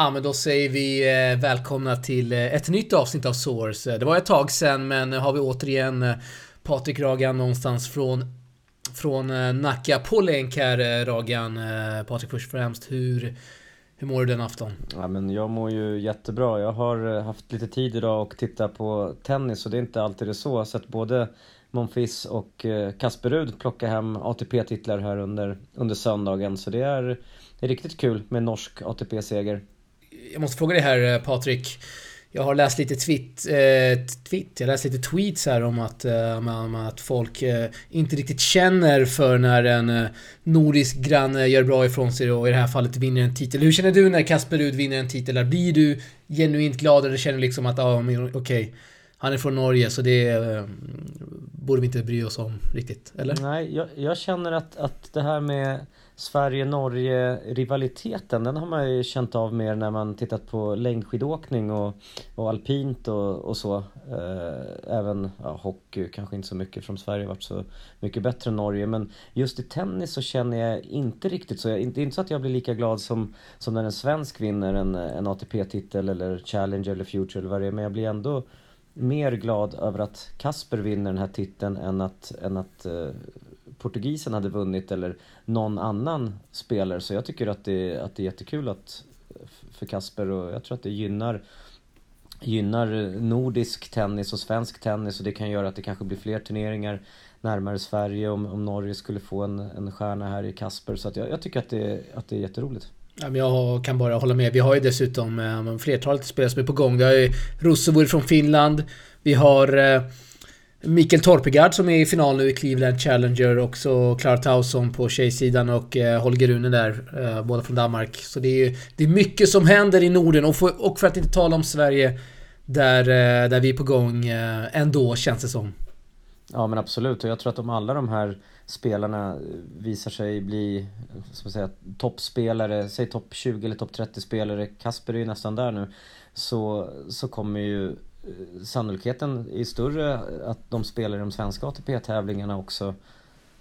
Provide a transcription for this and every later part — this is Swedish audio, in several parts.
Ja, men då säger vi eh, välkomna till eh, ett nytt avsnitt av Source. Eh, det var ett tag sedan, men nu har vi återigen Patrik Ragan någonstans från, från Nacka på länk här, Ragan. Patrik, först och främst, hur, hur mår du den afton? Ja, men jag mår ju jättebra. Jag har haft lite tid idag och titta på tennis och det är inte alltid det är så. Jag har sett både Monfils och eh, Kasper Rud plocka hem ATP-titlar här under, under söndagen. Så det är, det är riktigt kul med norsk ATP-seger jag måste fråga dig här eh, Patrik. Jag har läst lite tweet, eh, tweet, jag läst lite tweets här om att, eh, att folk eh, inte riktigt känner för när en eh, nordisk granne gör bra ifrån sig och i det här fallet vinner en titel. Hur känner du när Kasper Rud vinner en titel? Blir du genuint glad eller känner liksom att, ja, ah, okej, okay, han är från Norge så det eh, borde vi inte bry oss om riktigt, eller? Nej, jag, jag känner att, att det här med Sverige-Norge-rivaliteten den har man ju känt av mer när man tittat på längdskidåkning och, och alpint och, och så. Eh, även ja, hockey kanske inte så mycket från Sverige varit så mycket bättre än Norge men just i tennis så känner jag inte riktigt så. det är inte så att jag blir lika glad som, som när en svensk vinner en, en ATP-titel eller Challenger eller Future eller vad det är men jag blir ändå mer glad över att Kasper vinner den här titeln än att, än att uh, portugisen hade vunnit eller någon annan spelare. Så jag tycker att det, att det är jättekul att, för Kasper och jag tror att det gynnar gynnar nordisk tennis och svensk tennis och det kan göra att det kanske blir fler turneringar närmare Sverige om, om Norge skulle få en, en stjärna här i Kasper. Så att jag, jag tycker att det, att det är jätteroligt. Jag kan bara hålla med. Vi har ju dessutom eh, flertalet spelare som är på gång. Vi har ju Rosovur från Finland. Vi har eh, Mikael Torpegard som är i final nu i Cleveland Challenger. Också Clara Tauson på tjejsidan och eh, Holger Rune där. Eh, båda från Danmark. Så det är, det är mycket som händer i Norden. Och för, och för att inte tala om Sverige. Där, eh, där vi är på gång eh, ändå känns det som. Ja men absolut och jag tror att om alla de här spelarna visar sig bli ska man säga, toppspelare, säg topp 20 eller topp 30 spelare, Kasper är ju nästan där nu, så, så kommer ju sannolikheten är större att de spelar i de svenska ATP-tävlingarna också.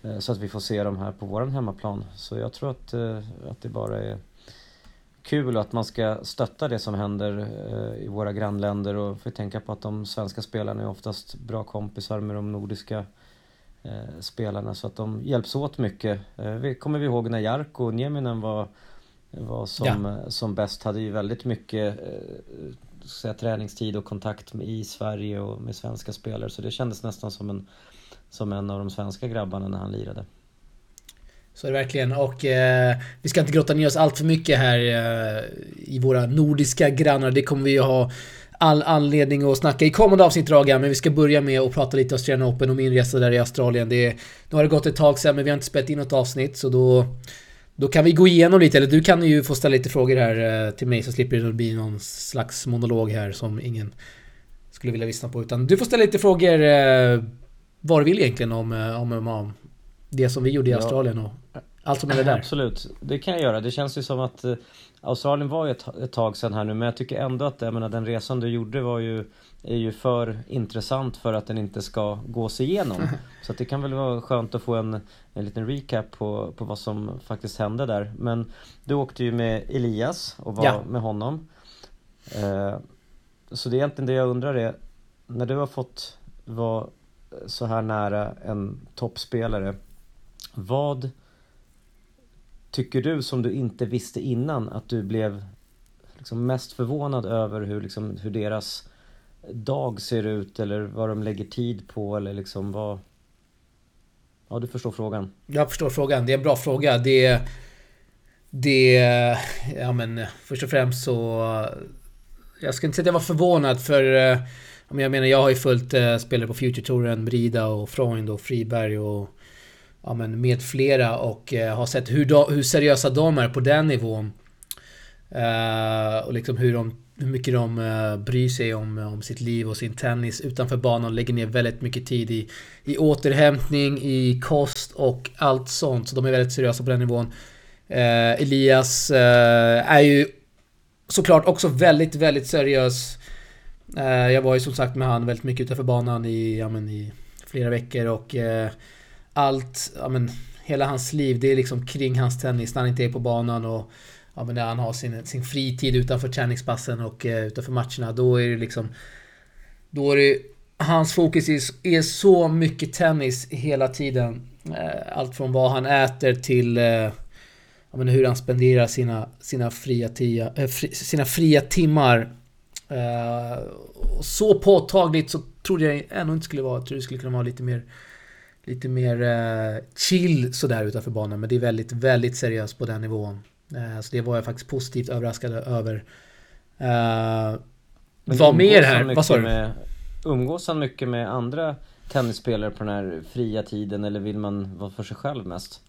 Eh, så att vi får se dem här på våran hemmaplan. Så jag tror att, eh, att det bara är kul att man ska stötta det som händer i våra grannländer och får tänka på att de svenska spelarna är oftast bra kompisar med de nordiska spelarna så att de hjälps åt mycket. Kommer vi ihåg när Jarkko Nieminen var, var som, ja. som bäst, hade ju väldigt mycket säga, träningstid och kontakt med, i Sverige och med svenska spelare. Så det kändes nästan som en, som en av de svenska grabbarna när han lirade. Så är det verkligen. Och eh, vi ska inte grotta ner oss allt för mycket här eh, i våra nordiska grannar. Det kommer vi ju ha all anledning att snacka i kommande avsnitt Raga, men vi ska börja med att prata lite Australian Open och min resa där i Australien. Det, nu har det gått ett tag sedan men vi har inte spelat in något avsnitt så då då kan vi gå igenom lite, eller du kan ju få ställa lite frågor här eh, till mig så slipper det bli någon slags monolog här som ingen skulle vilja lyssna på. Utan du får ställa lite frågor eh, var du vill egentligen om, eh, om, om det som vi gjorde i Australien och allt som är där. Absolut, det kan jag göra. Det känns ju som att Australien var ju ett, ett tag sedan här nu men jag tycker ändå att jag menar, den resan du gjorde var ju är ju för intressant för att den inte ska gås igenom. Så det kan väl vara skönt att få en, en liten recap på, på vad som faktiskt hände där. Men du åkte ju med Elias och var ja. med honom. Eh, så det är egentligen det jag undrar är, när du har fått vara så här nära en toppspelare, vad tycker du som du inte visste innan att du blev liksom mest förvånad över hur, liksom, hur deras dag ser ut eller vad de lägger tid på eller liksom vad... Ja, du förstår frågan. Jag förstår frågan. Det är en bra fråga. Det... Det... Ja men först och främst så... Jag ska inte säga att jag var förvånad för... Eh, jag menar jag har ju följt eh, spelare på Future Touren, Brida och Freund och Friberg och... Ja men med flera och eh, har sett hur, de, hur seriösa de är på den nivån. Eh, och liksom hur de hur mycket de eh, bryr sig om, om sitt liv och sin tennis utanför banan. Lägger ner väldigt mycket tid i, i återhämtning, i kost och allt sånt. Så de är väldigt seriösa på den nivån. Eh, Elias eh, är ju såklart också väldigt, väldigt seriös. Eh, jag var ju som sagt med han väldigt mycket utanför banan i, ja, men, i flera veckor och eh, allt, ja men hela hans liv, det är liksom kring hans tennis när han inte är på banan och ja, men när han har sin, sin fritid utanför träningspassen och eh, utanför matcherna. Då är det liksom... Då är det... Hans fokus är, är så mycket tennis hela tiden. Eh, allt från vad han äter till eh, ja, men hur han spenderar sina, sina, fria, tia, eh, fri, sina fria timmar. Eh, så påtagligt så trodde jag ändå inte skulle vara. Jag trodde det skulle kunna vara lite mer lite mer eh, chill sådär utanför banan. Men det är väldigt, väldigt seriöst på den nivån. Eh, så det var jag faktiskt positivt överraskad över. Eh, vad mer här? Vad sa du? Umgås han mycket med andra tennisspelare på den här fria tiden eller vill man vara för sig själv mest?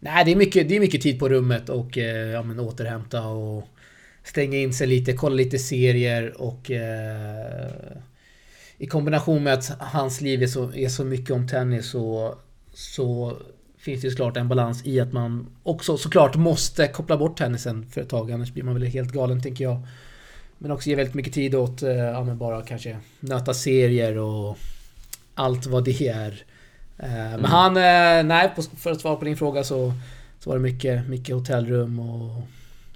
Nej, det är mycket, det är mycket tid på rummet och eh, ja, men återhämta och stänga in sig lite, kolla lite serier och eh, i kombination med att hans liv är så, är så mycket om tennis så, så finns det såklart en balans i att man också såklart måste koppla bort tennisen för ett tag. Annars blir man väl helt galen tänker jag. Men också ge väldigt mycket tid åt, eh, ja men bara kanske nöta serier och allt vad det är. Eh, men mm. han, eh, nej, för att svara på din fråga så, så var det mycket, mycket hotellrum och...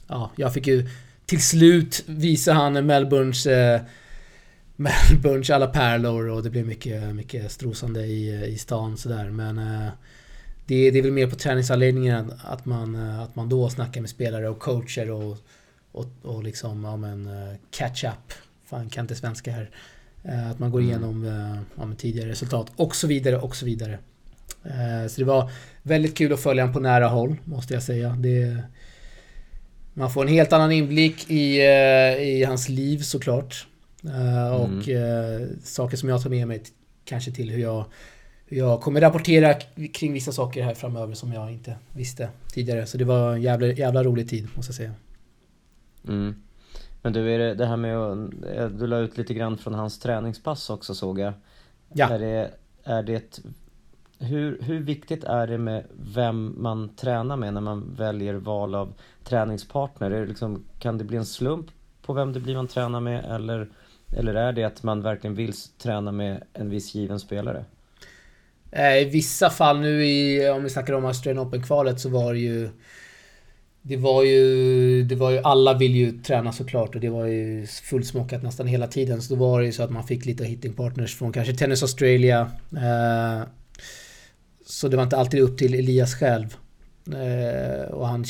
Ja, jag fick ju till slut visa han Melbournes Melbournes alla pärlor och det blev mycket, mycket strosande i, i stan sådär. Men eh, det, det är väl mer på träningsanläggningen att man, eh, att man då snackar med spelare och coacher och, och, och liksom, ja men eh, catch up. Fan, kan inte svenska här. Att man går mm. igenom ja, tidigare resultat och så vidare och så vidare. Så det var väldigt kul att följa honom på nära håll, måste jag säga. Det, man får en helt annan inblick i, i hans liv såklart. Uh, och uh, saker som jag tar med mig kanske till hur jag, hur jag kommer rapportera kring vissa saker här framöver som jag inte visste tidigare. Så det var en jävla, jävla rolig tid måste jag säga. Mm. Men du, är det, det här med att... Eh, du la ut lite grann från hans träningspass också såg jag. Ja. Är det, är det hur, hur viktigt är det med vem man tränar med när man väljer val av träningspartner? Är det liksom, kan det bli en slump på vem det blir man tränar med eller eller är det att man verkligen vill träna med en viss given spelare? Eh, I vissa fall nu i, om vi snackar om Australian Open-kvalet så var det ju... Det var ju... Det var ju... Alla vill ju träna såklart och det var ju fullsmockat nästan hela tiden. Så då var det ju så att man fick lite hitting partners från kanske Tennis Australia. Eh, så det var inte alltid upp till Elias själv. Eh, och han...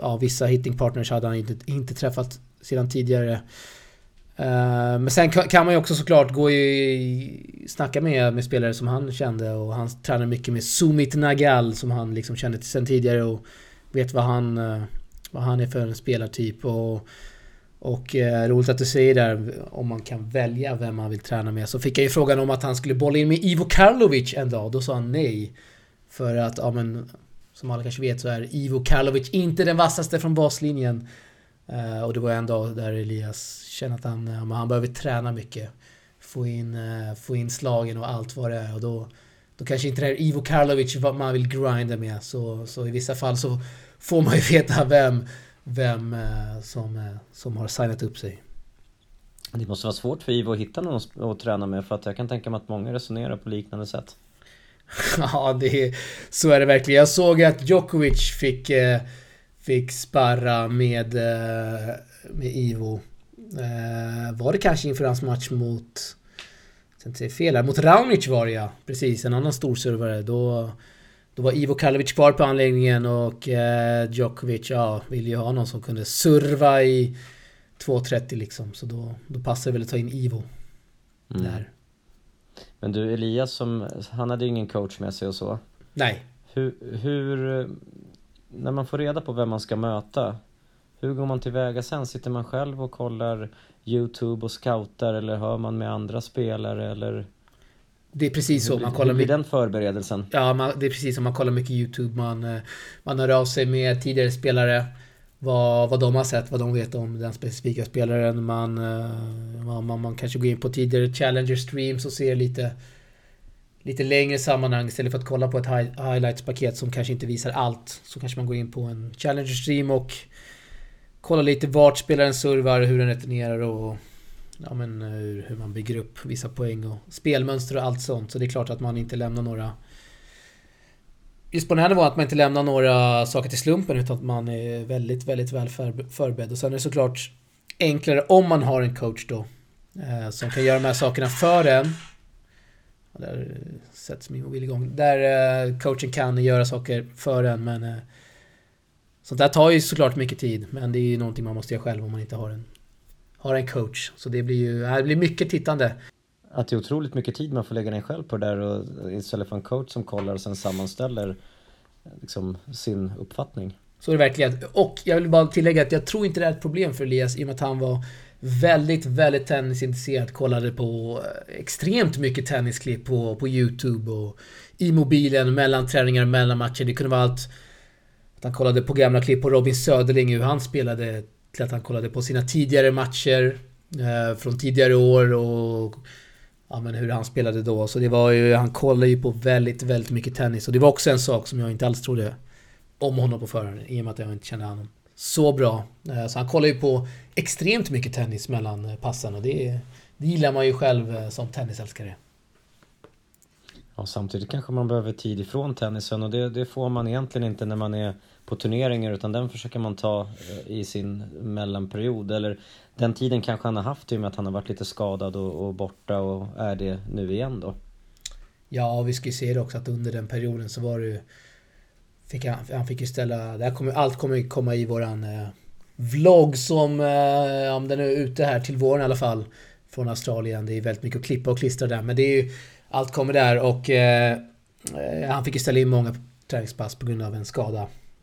Ja, vissa hitting partners hade han inte, inte träffat sedan tidigare. Eh, men sen kan man ju också såklart gå i... Snacka med, med spelare som han kände och han tränade mycket med Sumit Nagal som han liksom kände sen tidigare och vet vad han, eh, vad han är för en spelartyp och... Och eh, roligt att du säger där om man kan välja vem man vill träna med. Så fick jag ju frågan om att han skulle bolla in med Ivo Karlovic en dag. Då sa han nej. För att, ja men... Som alla kanske vet så är Ivo Karlovic inte den vassaste från baslinjen. Eh, och det var en dag där Elias känner att han, uh, han behöver träna mycket. Få in, uh, få in slagen och allt vad det är. Och då, då kanske inte det är Ivo Karlovic vad man vill grinda med. Så, så i vissa fall så får man ju veta vem, vem som, som har signat upp sig. Det måste vara svårt för Ivo att hitta någon att träna med för att jag kan tänka mig att många resonerar på liknande sätt. ja, det, så är det verkligen. Jag såg att Djokovic fick Fick sparra med, eh, med Ivo. Eh, var det kanske inför hans match mot... Säga fel här. Mot Raonic var det ja. Precis, en annan storservare. Då, då var Ivo Karlovic kvar på anläggningen och eh, Djokovic, ja, ville ju ha någon som kunde serva i 2.30 liksom. Så då, då passade det väl att ta in Ivo. Mm. Där. Men du Elias, som, han hade ju ingen coach med sig och så. Nej. Hur, hur när man får reda på vem man ska möta, hur går man tillväga sen? Sitter man själv och kollar YouTube och scoutar eller hör man med andra spelare eller? Det är precis så. Man kollar hur blir den förberedelsen? Ja, man, det är precis som man kollar mycket YouTube. Man, eh, man hör av sig med tidigare spelare. Vad, vad de har sett, vad de vet om den specifika spelaren. Man, eh, man, man kanske går in på tidigare Challenger streams och ser lite lite längre sammanhang istället för att kolla på ett highlights-paket som kanske inte visar allt. Så kanske man går in på en Challenger stream och Kolla lite vart spelaren servar, hur den returnerar och ja, men eh, hur, hur man bygger upp vissa poäng och spelmönster och allt sånt. Så det är klart att man inte lämnar några just på den här nivån att man inte lämnar några saker till slumpen utan att man är väldigt, väldigt väl förberedd. Och sen är det såklart enklare om man har en coach då. Eh, som kan göra de här sakerna för en. Där sätts min mobil igång. Där eh, coachen kan göra saker för en men... Eh, sånt där tar ju såklart mycket tid. Men det är ju någonting man måste göra själv om man inte har en, har en coach. Så det blir ju det blir mycket tittande. Att det är otroligt mycket tid man får lägga ner själv på det där och istället för en coach som kollar och sen sammanställer liksom sin uppfattning. Så är det verkligen. Och jag vill bara tillägga att jag tror inte det är ett problem för Elias i och med att han var väldigt, väldigt tennisintresserad. Kollade på eh, extremt mycket tennisklipp på, på YouTube och i mobilen, mellan träningar, mellan matcher. Det kunde vara allt att han kollade på gamla klipp på Robin Söderling, hur han spelade, till att han kollade på sina tidigare matcher eh, från tidigare år och ja, men hur han spelade då. Så det var ju, han kollade ju på väldigt, väldigt mycket tennis och det var också en sak som jag inte alls trodde om honom på förhand i och med att jag inte kände honom så bra. Eh, så han kollar ju på extremt mycket tennis mellan eh, passen och det, det gillar man ju själv eh, som tennisälskare. Ja, samtidigt kanske man behöver tid ifrån tennisen och det, det, får man egentligen inte när man är på turneringar utan den försöker man ta eh, i sin mellanperiod. Eller den tiden kanske han har haft i och med att han har varit lite skadad och, och borta och är det nu igen då. Ja, vi ska ju se det också att under den perioden så var det ju Fick han, han fick ju ställa... Det här kommer, allt kommer ju komma i våran eh, vlogg som... Eh, om den är ute här till våren i alla fall. Från Australien. Det är väldigt mycket att klippa och klistra där. Men det är ju... Allt kommer där och... Eh, eh, han fick ju ställa in många träningspass på grund av en skada.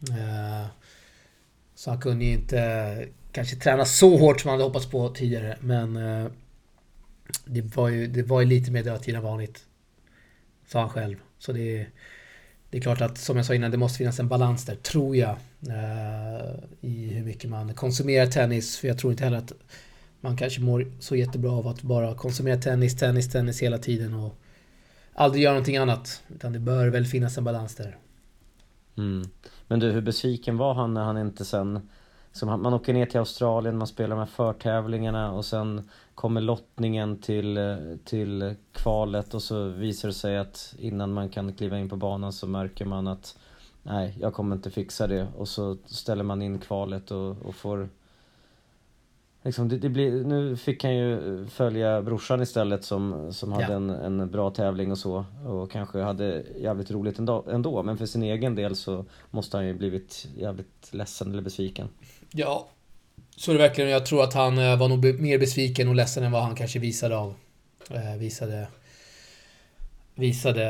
Eh, så han kunde ju inte eh, kanske träna så hårt som han hade hoppats på tidigare. Men... Eh, det var ju, det var ju lite mer dödtid än vanligt. Sa han själv. Så det det är klart att, som jag sa innan, det måste finnas en balans där, tror jag. Eh, I hur mycket man konsumerar tennis. För jag tror inte heller att man kanske mår så jättebra av att bara konsumera tennis, tennis, tennis hela tiden och aldrig göra någonting annat. Utan det bör väl finnas en balans där. Mm. Men du, hur besviken var han när han inte sen som man åker ner till Australien, man spelar de här förtävlingarna och sen kommer lottningen till, till kvalet och så visar det sig att innan man kan kliva in på banan så märker man att nej, jag kommer inte fixa det och så ställer man in kvalet och, och får Liksom, det, det blir, nu fick han ju följa brorsan istället som, som hade ja. en, en bra tävling och så och kanske hade jävligt roligt ändå, ändå men för sin egen del så måste han ju blivit jävligt ledsen eller besviken. Ja, så är det verkligen. Jag tror att han eh, var nog mer besviken och ledsen än vad han kanske visade av. Eh, visade... Visade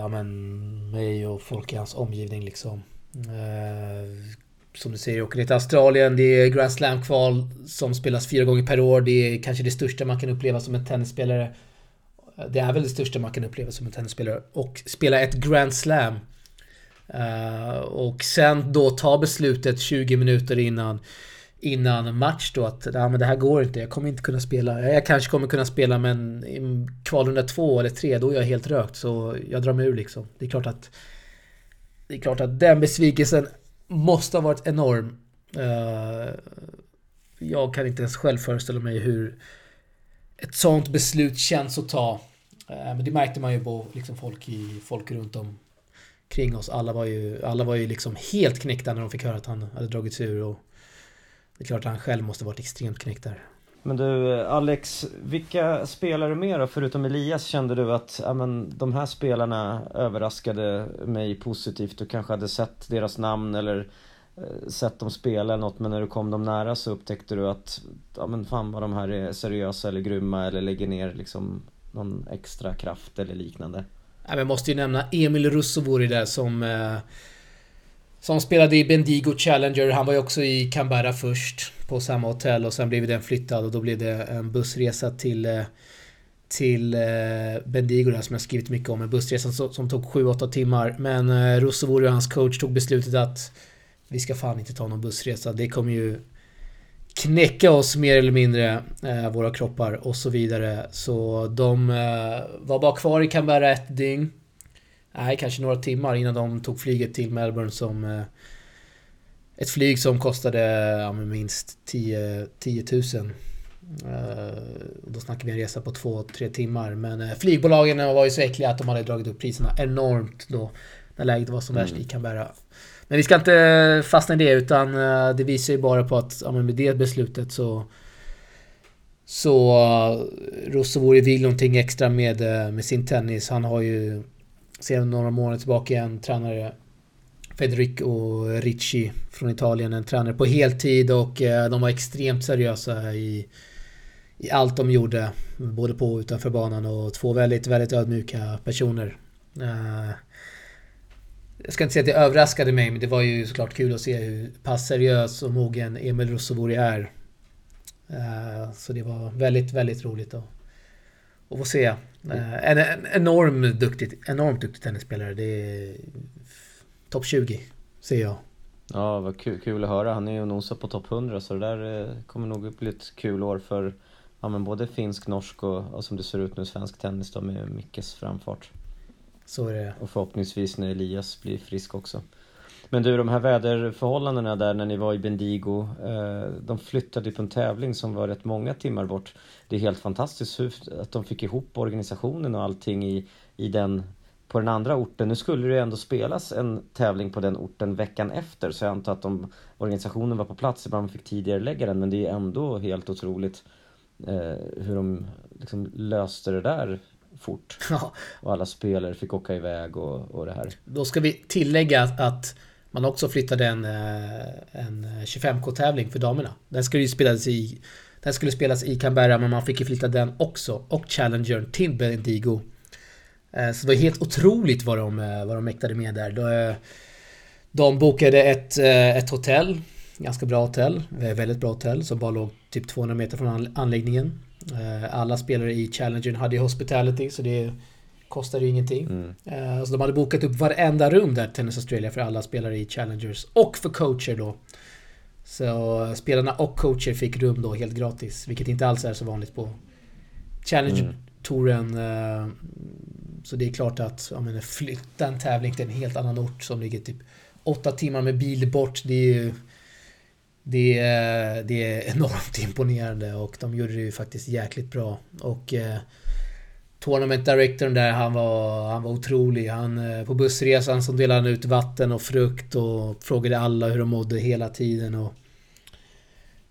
ja, men, mig och folk i hans omgivning liksom. Eh, som du säger, åker ner till Australien. Det är Grand Slam-kval som spelas fyra gånger per år. Det är kanske det största man kan uppleva som en tennisspelare. Det är väl det största man kan uppleva som en tennisspelare. Och spela ett Grand Slam. Uh, och sen då ta beslutet 20 minuter innan innan match då att ja, men det här går inte, jag kommer inte kunna spela. Jag kanske kommer kunna spela men i kvalrunda två eller tre då är jag helt rökt så jag drar mig ur liksom. Det är klart att det är klart att den besvikelsen måste ha varit enorm. Uh, jag kan inte ens själv föreställa mig hur ett sånt beslut känns att ta. Uh, men det märkte man ju på liksom folk, i, folk runt om kring oss. Alla var ju, alla var ju liksom helt knäckta när de fick höra att han hade dragit sig ur. Och det är klart att han själv måste varit extremt knäckt där. Men du Alex, vilka spelare mer då, förutom Elias kände du att ja, men, de här spelarna överraskade mig positivt? Du kanske hade sett deras namn eller eh, sett dem spela eller något men när du kom dem nära så upptäckte du att ja men fan vad de här är seriösa eller grymma eller lägger ner liksom någon extra kraft eller liknande. Jag måste ju nämna Emil Russovori där som eh, som spelade i Bendigo Challenger. Han var ju också i Canberra först på samma hotell och sen blev den flyttad och då blev det en bussresa till eh, till eh, Bendigo där som jag skrivit mycket om. En bussresa som, som tog 7-8 timmar. Men eh, Russovori och hans coach tog beslutet att vi ska fan inte ta någon bussresa. Det kommer ju knäcka oss mer eller mindre, eh, våra kroppar och så vidare. Så de eh, var bara kvar i Canberra ett dygn nej, kanske några timmar innan de tog flyget till Melbourne som eh, ett flyg som kostade ja, minst 10, 10 000. Uh, då snackar vi en resa på 2-3 timmar. Men uh, flygbolagen var ju så äckliga att de hade dragit upp priserna enormt då. när läget var som värst mm. i Canberra. Men vi ska inte fastna i det utan det visar ju bara på att ja, med det beslutet så så Rossovori vill någonting extra med, med sin tennis. Han har ju sedan några månader tillbaka en tränare Federico Ricci från Italien, en tränare på heltid och eh, de var extremt seriösa i, i allt de gjorde. Både på och utanför banan och två väldigt, väldigt ödmjuka personer. Eh, jag ska inte säga att det överraskade mig, men det var ju såklart kul att se hur pass seriös och mogen Emil Rossovori är. Eh, så det var väldigt, väldigt roligt att, att få se. En, en enorm duktig, enormt duktig tennisspelare. Det är topp 20, ser jag. Ja, vad kul, kul att höra. Han är ju och nosar på topp 100 så det där eh, kommer nog bli ett kul år för ja, men både finsk, norsk och, och som det ser ut nu svensk tennis då med Mickes framfart. Så är det. Och förhoppningsvis när Elias blir frisk också. Men du, de här väderförhållandena där när ni var i Bendigo, eh, de flyttade på en tävling som var rätt många timmar bort. Det är helt fantastiskt hur, att de fick ihop organisationen och allting i, i den på den andra orten. Nu skulle det ändå spelas en tävling på den orten veckan efter så jag antar att om organisationen var på plats, ibland fick tidigare lägga den men det är ändå helt otroligt eh, hur de liksom löste det där fort. Ja. Och alla spelare fick åka iväg och, och det här. Då ska vi tillägga att man också flyttade en, eh, en 25K-tävling för damerna. Den skulle ju spelas i den skulle spelas i Canberra men man fick ju flytta den också och Challengern till Bendigo. Eh, så det var helt otroligt vad de, eh, vad de mäktade med där. De, de bokade ett, ett hotell, ganska bra hotell, väldigt bra hotell som bara låg typ 200 meter från anläggningen. Alla spelare i Challengern hade ju hospitality så det Kostade ju ingenting. Mm. Så de hade bokat upp varenda rum där, Tennis Australia, för alla spelare i Challengers. Och för coacher då. Så spelarna och coacher fick rum då helt gratis. Vilket inte alls är så vanligt på Challenger-touren. Mm. Så det är klart att ja, men, flytta en tävling till en helt annan ort som ligger typ åtta timmar med bil bort. Det är ju... Det är, det är enormt imponerande och de gjorde det ju faktiskt jäkligt bra. Och eh, Tournament Directorn där, han var, han var otrolig. Han, eh, på bussresan så delade han ut vatten och frukt och frågade alla hur de mådde hela tiden. Och,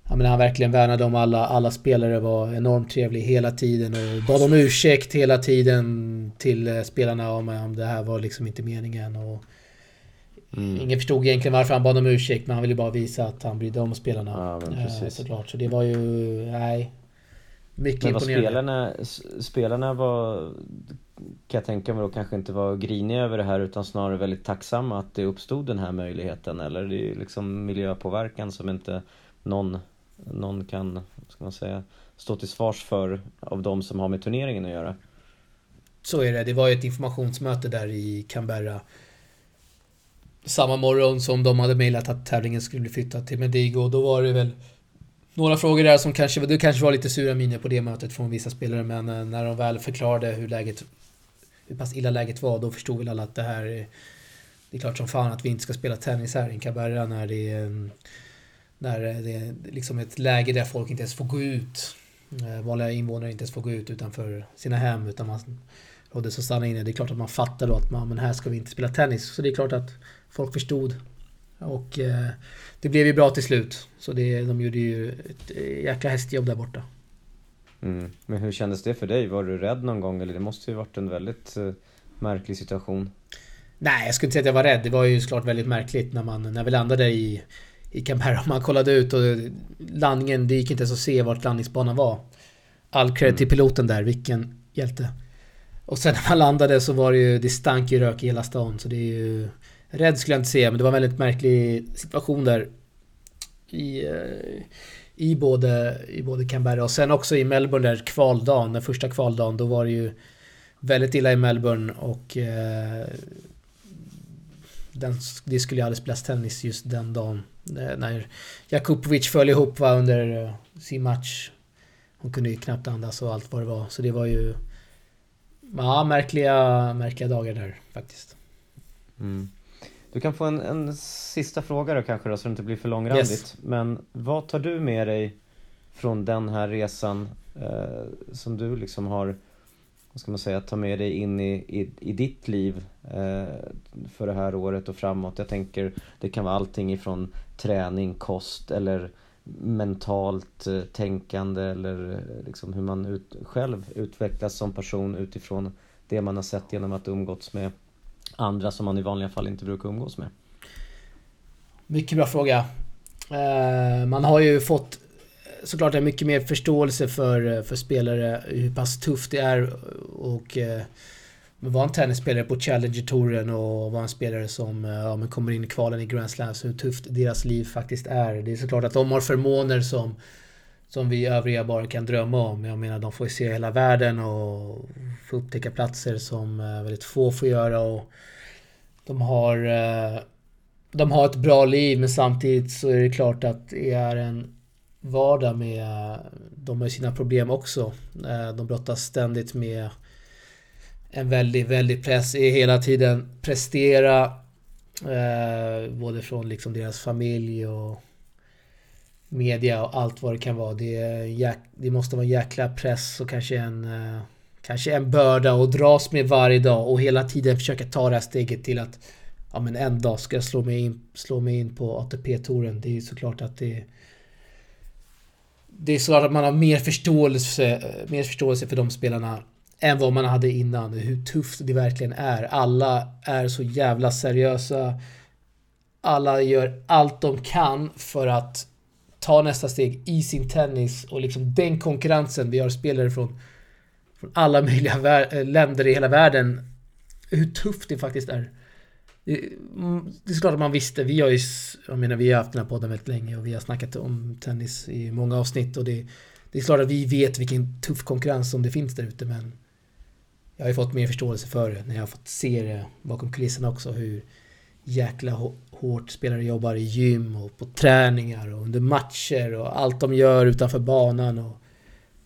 ja, men han verkligen värnade om alla, alla spelare, var enormt trevlig hela tiden och bad om ursäkt hela tiden till eh, spelarna om, om det här var liksom inte meningen. Och, Mm. Ingen förstod egentligen varför han bad om ursäkt men han ville bara visa att han brydde om spelarna. Ja. Eh, såklart. Så det var ju, nej. Mycket Men. Spelarna, spelarna var, kan jag tänka mig då, kanske inte var griniga över det här utan snarare väldigt tacksamma att det uppstod den här möjligheten. Eller det är liksom miljöpåverkan som inte någon, någon kan, ska man säga, stå till svars för av de som har med turneringen att göra. Så är det. Det var ju ett informationsmöte där i Canberra. Samma morgon som de hade mejlat att tävlingen skulle bli flyttad till Medigo. Då var det väl några frågor där som kanske, du kanske var lite sura miner på det mötet från vissa spelare men eh, när de väl förklarade hur läget, hur pass illa läget var då förstod väl alla att det här det är klart som fan att vi inte ska spela tennis här i Cabrera när det är när det är liksom ett läge där folk inte ens får gå ut. Eh, vanliga invånare inte ens får gå ut utanför sina hem utan man rådde så stanna inne. Det är klart att man fattar då att man, men här ska vi inte spela tennis. Så det är klart att folk förstod. Och eh, det blev ju bra till slut. Så det, de gjorde ju ett jäkla hästjobb där borta. Mm. Men hur kändes det för dig? Var du rädd någon gång? Eller det måste ju varit en väldigt uh, märklig situation. Nej, jag skulle inte säga att jag var rädd. Det var ju såklart väldigt märkligt när, man, när vi landade i, i Canberra. Man kollade ut och landningen, det gick inte ens att se vart landningsbanan var. All cred mm. till piloten där, vilken hjälte. Och sen när man landade så var det ju, det stank ju rök i hela stan. Så det är ju... Rädd skulle jag inte säga, men det var en väldigt märklig situation där. I, eh, i, både, i både Canberra och sen också i Melbourne där kvaldagen, den första kvaldagen, då var det ju väldigt illa i Melbourne och eh, den, det skulle ju aldrig spelas tennis just den dagen. Eh, när Jakubovic föll ihop va, under eh, sin match. Hon kunde ju knappt andas och allt vad det var. Så det var ju... Ja, märkliga, märkliga dagar där faktiskt. Mm. Du kan få en, en sista fråga då kanske då, så det inte blir för långrandigt. Yes. Men vad tar du med dig från den här resan eh, som du liksom har vad ska man säga, ta med dig in i, i, i ditt liv eh, för det här året och framåt? Jag tänker det kan vara allting ifrån träning, kost eller mentalt eh, tänkande eller eh, liksom hur man ut, själv utvecklas som person utifrån det man har sett genom att umgåtts med andra som man i vanliga fall inte brukar umgås med? Mycket bra fråga. Eh, man har ju fått eh, såklart en mycket mer förståelse för, eh, för spelare, hur pass tufft det är och vara en tennisspelare på Challenger-touren och vara en spelare som ja, kommer in i kvalen i Grand Slams, hur tufft deras liv faktiskt är. Det är såklart att de har förmåner som, som vi övriga bara kan drömma om. Jag menar, de får ju se hela världen och få upptäcka platser som eh, väldigt få får göra och de har eh, de har ett bra liv men samtidigt så är det klart att det är en vardag med... De har sina problem också. Eh, de brottas ständigt med en väldigt, väldigt press Är hela tiden prestera. Både från liksom deras familj och media och allt vad det kan vara. Det, jäk, det måste vara en jäkla press och kanske en, eh, kanske en börda att dras med varje dag och hela tiden försöka ta det här steget till att ja, men en dag ska jag slå mig in, slå mig in på ATP-touren. Det är såklart att det det är såklart att man har mer förståelse, mer förståelse för de spelarna än vad man hade innan. Hur tufft det verkligen är. Alla är så jävla seriösa. Alla gör allt de kan för att ta nästa steg i sin tennis och liksom den konkurrensen. Vi har spelare från, från alla möjliga eh, länder i hela världen. Hur tufft det faktiskt är. Det, mm, det är såklart att man visste. Vi har ju, jag menar, vi har haft den här podden väldigt länge och vi har snackat om tennis i många avsnitt och det, det är klart att vi vet vilken tuff konkurrens som det finns där ute men jag har ju fått mer förståelse för det när jag har fått se det bakom kulisserna också. Hur jäkla hårt spelare jobbar i gym och på träningar och under matcher och allt de gör utanför banan och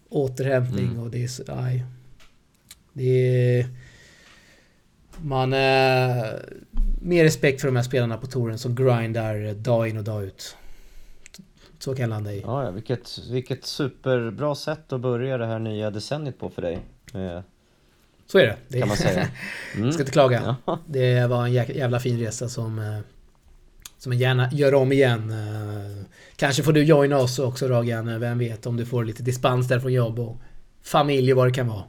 återhämtning mm. och det är så... Aj, det är... Man... Äh, mer respekt för de här spelarna på touren som grindar dag in och dag ut. Så kan jag landa i. Ja, ja vilket, vilket superbra sätt att börja det här nya decenniet på för dig. Så är det. det kan man säga. Mm. ska inte klaga. Ja. Det var en jävla fin resa som eh, som jag gärna gör om igen. Eh, kanske får du joina oss också Ragan, vem vet om du får lite dispens där från jobb och familj och vad det kan vara.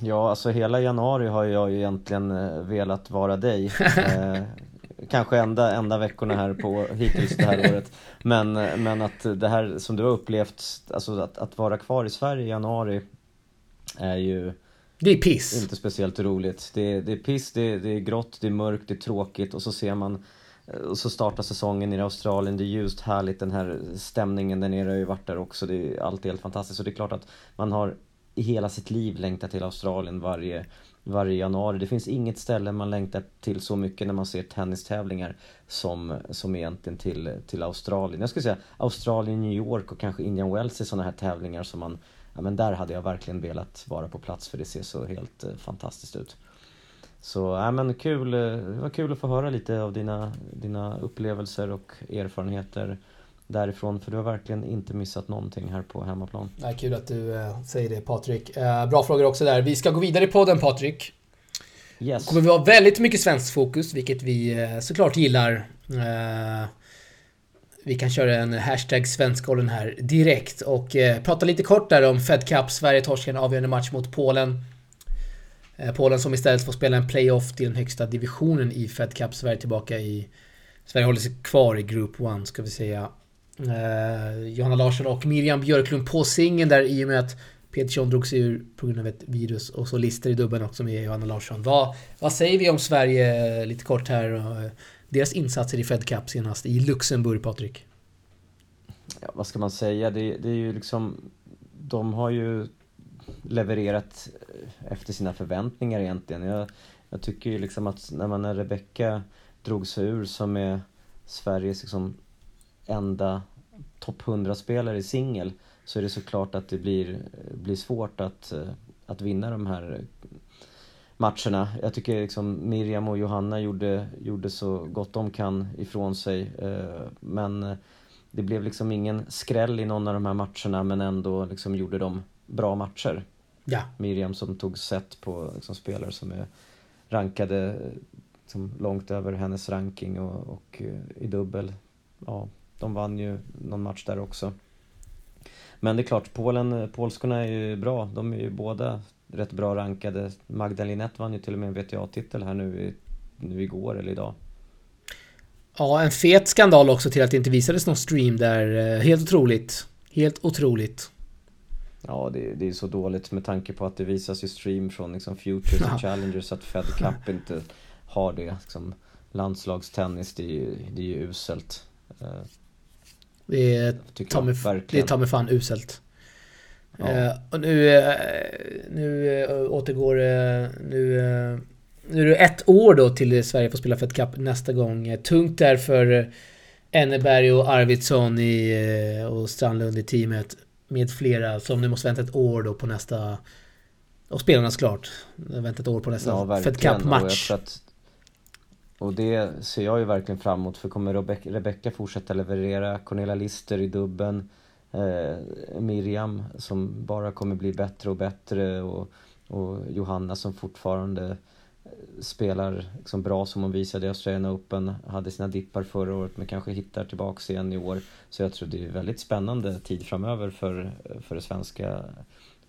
Ja, alltså hela januari har jag ju egentligen eh, velat vara dig. kanske enda, enda veckorna här på hittills det här året. Men, men att det här som du har upplevt, alltså att, att vara kvar i Sverige i januari är ju det är piss. Inte speciellt roligt. Det är, det är piss, det är, det är grått, det är mörkt, det är tråkigt och så ser man eh, och så startar säsongen i Australien, det är ljust, härligt, den här stämningen där nere har ju varit där också, det är alltid helt fantastiskt. Och det är klart att man har i hela sitt liv längtat till Australien varje, varje januari. Det finns inget ställe man längtar till så mycket när man ser tennistävlingar som, som egentligen till, till Australien. Jag skulle säga Australien, New York och kanske Indian Wells är sådana här tävlingar som man ja, men där hade jag verkligen velat vara på plats för det ser så helt eh, fantastiskt ut. Så ja, men kul, eh, det var kul att få höra lite av dina, dina upplevelser och erfarenheter därifrån för du har verkligen inte missat någonting här på hemmaplan. Ja, kul att du eh, säger det Patrik. Eh, bra frågor också där. Vi ska gå vidare på den Patrik. Yes. Det kommer vi ha väldigt mycket svenskt fokus, vilket vi eh, såklart gillar. Vi kan köra en hashtag svenskollen här direkt och eh, prata lite kort där om Fed Cup. Sverige torskar en avgörande match mot Polen. Eh, Polen som istället får spela en playoff till den högsta divisionen i Fed Cup. Sverige tillbaka i... Sverige håller sig kvar i Group 1 ska vi säga. Eh, Johanna Larsson och Miriam Björklund på singeln där i och med att Petersson drog sig ur på grund av ett virus och så Lister i dubben också med Johanna Larsson. Vad, vad säger vi om Sverige eh, lite kort här? Eh, deras insatser i Fed Cup senast i Luxemburg, Patrik? Ja, vad ska man säga? Det, det är ju liksom... De har ju levererat eh, efter sina förväntningar egentligen. Jag, jag tycker ju liksom att när man när Rebecka drog sig ur som är Sveriges liksom enda topp 100-spelare i singel så är det såklart att det blir, eh, blir svårt att, eh, att vinna de här matcherna. Jag tycker liksom Miriam och Johanna gjorde, gjorde så gott de kan ifrån sig. Eh, men det blev liksom ingen skräll i någon av de här matcherna men ändå liksom gjorde de bra matcher. Ja. Miriam som tog set på liksom, spelare som är rankade liksom, långt över hennes ranking och, och eh, i dubbel. Ja, de vann ju någon match där också. Men det är klart, Polen, polskorna är ju bra. De är ju båda rätt bra rankade. Magda Linett vann ju till och med en VTA-titel här nu, nu igår eller idag. Ja, en fet skandal också till att det inte visades någon stream där. Eh, helt otroligt. Helt otroligt. Ja, det, det är så dåligt med tanke på att det visas ju stream från liksom Futures och Challengers att Fed Cup inte har det. Liksom, landslagstennis, det är ju, det är ju uselt. Eh, det är ta mig, det är ta mig fan uselt. Ja. Uh, och nu, uh, nu uh, återgår nu, nu är det ett år då till Sverige får spela Fed Cup nästa gång. Tungt där för Enneberg och Arvidsson i, och Strandlund i teamet med flera som nu måste vänta ett år då på nästa... Och spelarna såklart. Vänta ett år på nästa ja, Fed Cup-match. Och det ser jag ju verkligen fram emot för kommer Rebecca fortsätta leverera, Cornelia Lister i dubben, eh, Miriam som bara kommer bli bättre och bättre och, och Johanna som fortfarande eh, spelar liksom bra som hon visade i Australian Open, hade sina dippar förra året men kanske hittar tillbaks igen i år. Så jag tror det är väldigt spännande tid framöver för, för det svenska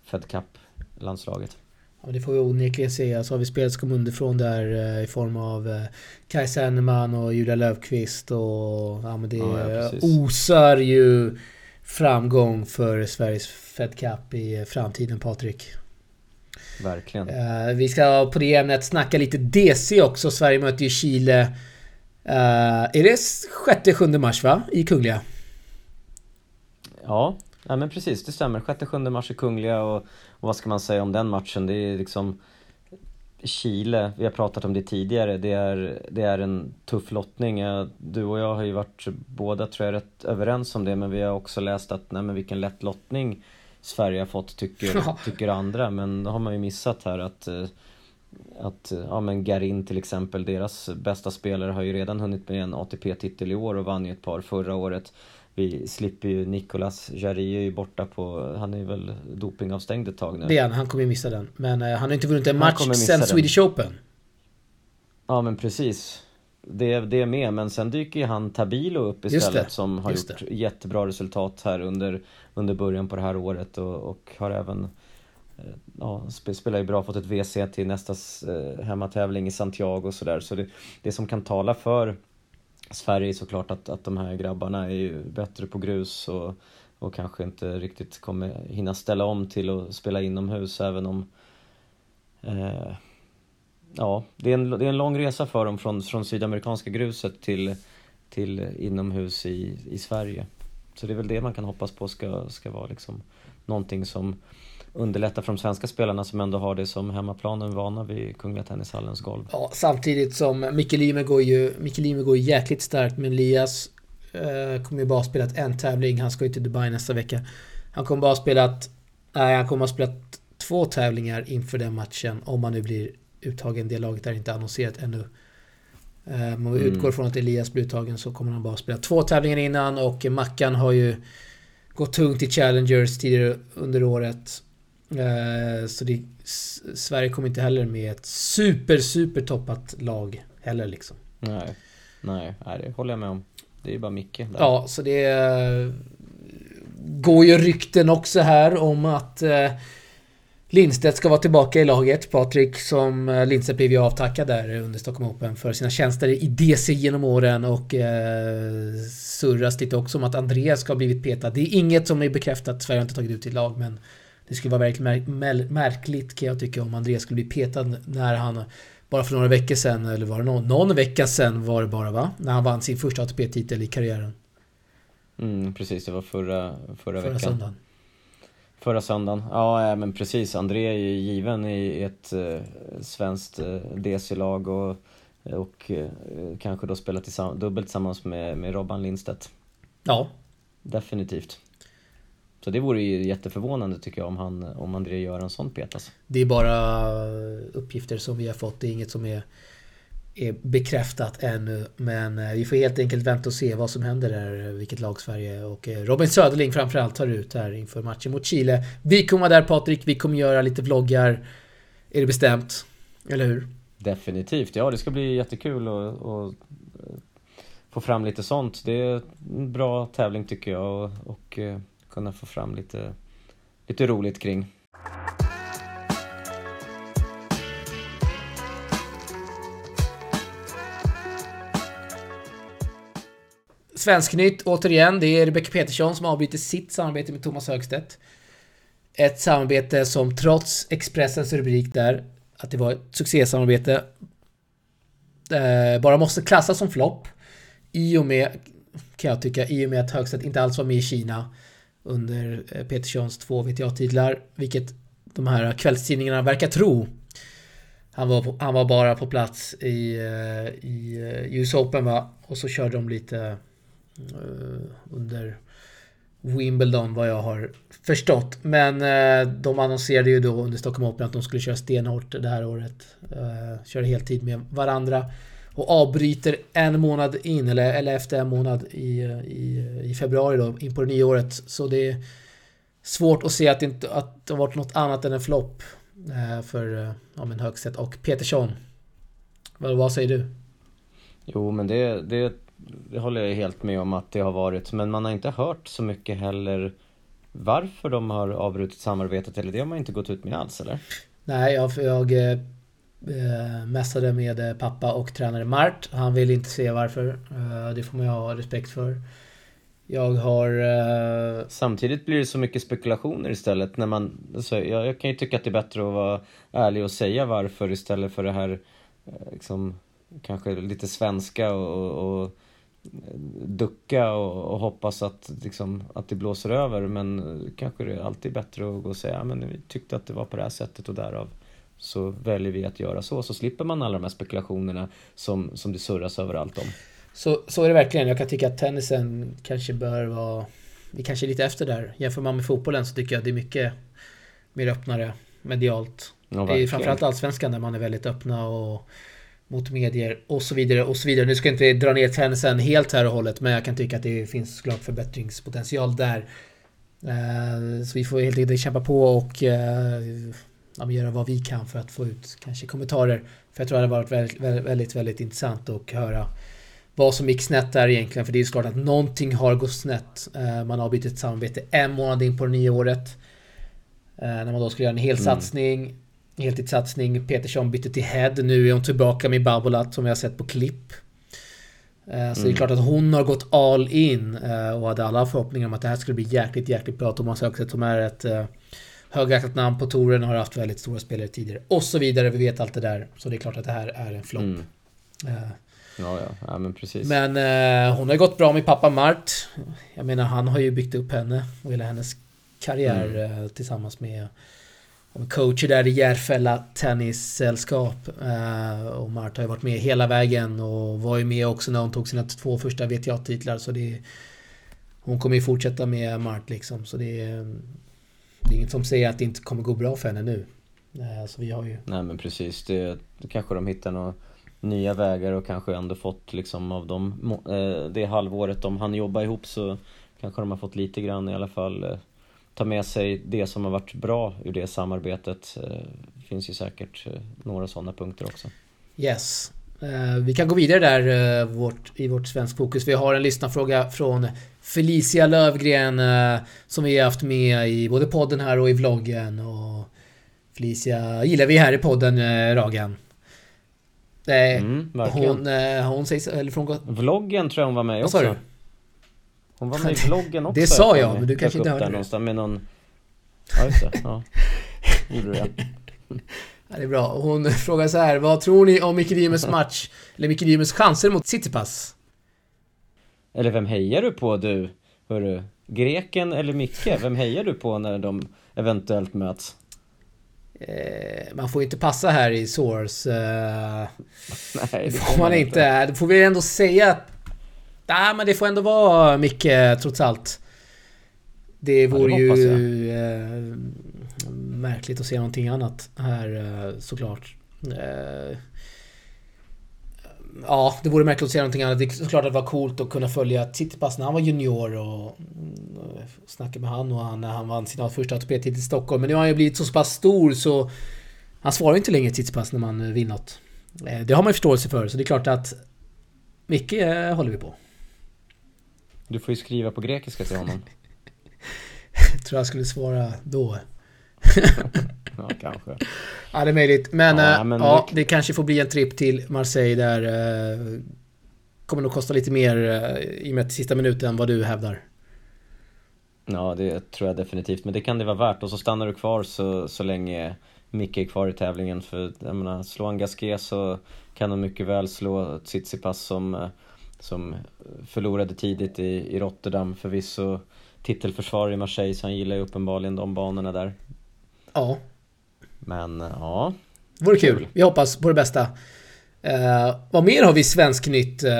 Fed Cup-landslaget. Ja, det får vi onekligen se. Alltså har vi spelat som underifrån där eh, i form av eh, Kajsa Enneman och Julia Löfqvist och... Ja men det ja, osar ju framgång för Sveriges Fed Cup i framtiden Patrik. Verkligen. Uh, vi ska på det ämnet snacka lite DC också. Sverige möter ju Chile. Uh, är det 6-7 mars va? I Kungliga? Ja, ja men precis det stämmer. 6-7 mars i Kungliga och och vad ska man säga om den matchen? Det är liksom Chile, vi har pratat om det tidigare, det är, det är en tuff lottning. Du och jag har ju varit båda tror jag rätt överens om det men vi har också läst att nej men vilken lätt lottning Sverige har fått tycker, tycker andra men då har man ju missat här att att, ja men Garin till exempel, deras bästa spelare har ju redan hunnit med en ATP-titel i år och vann ju ett par förra året vi slipper ju Nicolas Jarry är ju borta på, han är väl dopingavstängd ett tag nu. Det är han, han kommer ju missa den. Men uh, han har inte vunnit en match sen Swedish Open. Ja men precis. Det, det är med, men sen dyker ju han Tabilo upp istället som har gjort det. jättebra resultat här under, under början på det här året och, och har även eh, Eh, ja, spelar ju bra, fått ett WC till nästa eh, hemmatävling i Santiago och sådär. Så det, det som kan tala för Sverige är såklart att, att de här grabbarna är ju bättre på grus och, och kanske inte riktigt kommer hinna ställa om till att spela inomhus även om eh, Ja, det är, en, det är en lång resa för dem från, från sydamerikanska gruset till, till inomhus i, i Sverige. Så det är väl det man kan hoppas på ska, ska vara liksom någonting som underlätta för de svenska spelarna som ändå har det som hemmaplanen vana vid Kungliga Tennishallens golv. Ja, samtidigt som Micke Lime går ju, Micke Lime går jäkligt starkt men Elias eh, kommer ju bara ha spelat en tävling. Han ska ju till Dubai nästa vecka. Han kommer bara ha spelat, nej han kommer ha spelat två tävlingar inför den matchen om han nu blir uttagen. Det laget är inte annonserat ännu. Eh, om vi mm. utgår från att Elias blir uttagen så kommer han bara spela två tävlingar innan och Mackan har ju gått tungt i Challengers tidigare under året. Eh, så det, Sverige kommer inte heller med ett super, super toppat lag heller liksom. Nej, nej, nej det håller jag med om. Det är ju bara Micke där. Ja, så det eh, går ju rykten också här om att eh, Lindstedt ska vara tillbaka i laget. Patrik som Lindstedt blev ju avtackad där under Stockholm Open för sina tjänster i DC genom åren och eh, surras lite också om att Andreas ska ha blivit petad. Det är inget som är bekräftat. Sverige har inte tagit ut sitt lag men det skulle vara verkligen mär märkligt kan jag tycka om Andreas skulle bli petad när han bara för några veckor sedan, eller var det någon, någon vecka sedan var det bara va? När han vann sin första ATP-titel i karriären. Mm, precis, det var förra, förra, förra veckan. Söndagen. Förra söndagen. Ja, men precis. André är ju given i ett eh, svenskt eh, DC-lag och, och eh, kanske då spela dubbelt tillsammans med, med Robban Lindstedt. Ja. Definitivt. Så det vore ju jätteförvånande tycker jag om, han, om André gör en sån petas. Det är bara uppgifter som vi har fått. Det är inget som är, är bekräftat ännu. Men eh, vi får helt enkelt vänta och se vad som händer där, eh, vilket lag Sverige och eh, Robin Söderling framförallt tar ut här inför matchen mot Chile. Vi kommer vara där Patrik, vi kommer göra lite vloggar. Är det bestämt? Eller hur? Definitivt, ja det ska bli jättekul att få fram lite sånt. Det är en bra tävling tycker jag och, och kunna få fram lite, lite roligt kring. Svensknytt återigen. Det är Rebecka Petersson som avbryter sitt samarbete med Thomas Högstedt. Ett samarbete som trots Expressens rubrik där, att det var ett succésamarbete, eh, bara måste klassas som flopp. I och med, kan jag tycka, i och med att Högstedt inte alls var med i Kina under eh, Peterssons två VTA-titlar, vilket de här kvällstidningarna verkar tro. Han var, han var bara på plats i, eh, i eh, US Open va? Och så körde de lite uh, under Wimbledon vad jag har förstått. Men eh, de annonserade ju då under Stockholm Open att de skulle köra stenhårt det här året. Eh, köra heltid med varandra. Och avbryter en månad in, eller, eller efter en månad i, i, i februari då, in på det nya året. Så det är svårt att se att det, inte, att det har varit något annat än en flopp för ja, men Högstedt och Petersson. Vad, vad säger du? Jo, men det, det det håller jag helt med om att det har varit. Men man har inte hört så mycket heller varför de har avbrutit samarbetet. Eller det har man inte gått ut med alls eller? Nej, jag, jag eh, mässade med eh, pappa och tränare Mart. Han vill inte se varför. Eh, det får man ju ha respekt för. Jag har... Eh... Samtidigt blir det så mycket spekulationer istället. När man, alltså, jag, jag, kan ju tycka att det är bättre att vara ärlig och säga varför istället för det här eh, liksom, kanske lite svenska och, och eh, ducka och, och hoppas att, liksom, att det blåser över men kanske det är alltid bättre att gå och säga men vi tyckte att det var på det här sättet och därav så väljer vi att göra så. Så slipper man alla de här spekulationerna som, som det surras överallt om. Så, så är det verkligen. Jag kan tycka att tennisen kanske bör vara... Vi kanske är lite efter där. Jämför man med fotbollen så tycker jag det är mycket mer öppnare medialt. Ja, det är framförallt allsvenskan där man är väldigt öppna och mot medier och så vidare och så vidare. Nu ska jag inte dra ner tennisen helt här och hållet men jag kan tycka att det finns såklart förbättringspotential där. Eh, så vi får helt enkelt kämpa på och uh, göra vad vi kan för att få ut kanske kommentarer. För jag tror det hade varit väldigt, väldigt, väldigt intressant att höra vad som gick snett där egentligen. För det är såklart att någonting har gått snett. Uh, man har bytt ett samarbete en månad in på det nya året. När man då skulle göra en hel mm. satsning heltidssatsning. Petersson bytte till Head. Nu är hon tillbaka med Babolat som vi har sett på klipp. Eh, så mm. det är mm. klart att hon har gått all in eh, och hade alla förhoppningar om att det här skulle bli jäkligt, jäkligt bra. Thomas Högstedt som är ett eh, högaktat namn på touren har haft väldigt stora spelare tidigare. Och så vidare. Vi vet allt det där. Så det är klart att det här är en flopp. Mm. Ja, ja. ja, men precis. Men eh, hon har gått bra med pappa Mart. Jag menar, han har ju byggt upp henne och hela hennes karriär mm. eh, tillsammans med coacher där i Järfälla Tennissällskap. Uh, och Marta har ju varit med hela vägen och var ju med också när hon tog sina två första WTA-titlar. Så det... Hon kommer ju fortsätta med Mart liksom. Så det är... Det är inget som säger att det inte kommer gå bra för henne nu. Uh, så vi har ju... Nej men precis. Det, kanske de hittar några nya vägar och kanske ändå fått liksom av dem, uh, det halvåret de hann jobba ihop så kanske de har fått lite grann i alla fall ta med sig det som har varit bra ur det samarbetet. Det eh, finns ju säkert eh, några sådana punkter också. Yes. Eh, vi kan gå vidare där vårt, i vårt svensk fokus. Vi har en lyssnarfråga från Felicia Lövgren som vi har haft med i både podden här och i vloggen. Och Felicia gillar vi här i podden, Ragan. Mm, hon, hon säger... Eller från... Vloggen tror jag hon var med i också. Vad sa du? Hon var med i vloggen också. Det sa jag, men du kanske inte hörde det. Någonstans med någon... Ja, just det. Ja. Gjorde det. Ja, det är bra. Hon frågar så här. Vad tror ni om Micke Rymers match? Eller Micke Rymers chanser mot Citypass? Eller vem hejar du på du? Hörru, greken eller Micke? Vem hejar du på när de eventuellt möts? Eh, man får inte passa här i Source. Eh, Nej, det får man inte. Då får vi ändå säga att Nej, men det får ändå vara Micke trots allt. Det vore ja, det ju eh, märkligt att se någonting annat här eh, såklart. Eh, ja, det vore märkligt att säga någonting annat. Det är såklart att det var coolt att kunna följa Tsitsipas när han var junior och snacka med han och han när han vann sin första ATP-titel i Stockholm. Men nu har han ju blivit så pass stor så han svarar ju inte längre Tsitsipas när man vinner något. Eh, det har man ju förståelse för, så det är klart att mycket eh, håller vi på. Du får ju skriva på grekiska till honom. jag tror jag skulle svara då. Ja, kanske. Ja, det är möjligt. Men, ja, men ja det... det... kanske får bli en tripp till Marseille där. Eh, kommer nog kosta lite mer i och med sista minuten än vad du hävdar. Ja, det tror jag definitivt. Men det kan det vara värt. Och så stannar du kvar så, så länge Micke är kvar i tävlingen. För jag menar, slå en Gasquet så kan han mycket väl slå Tsitsipas som, eh, som förlorade tidigt i, i Rotterdam. Förvisso titelförsvarare i Marseille, så han gillar ju uppenbarligen de banorna där. Ja. Men eh, ja. Det vore kul. Vi hoppas på det bästa. Uh, vad mer har vi Svensknytt? Uh,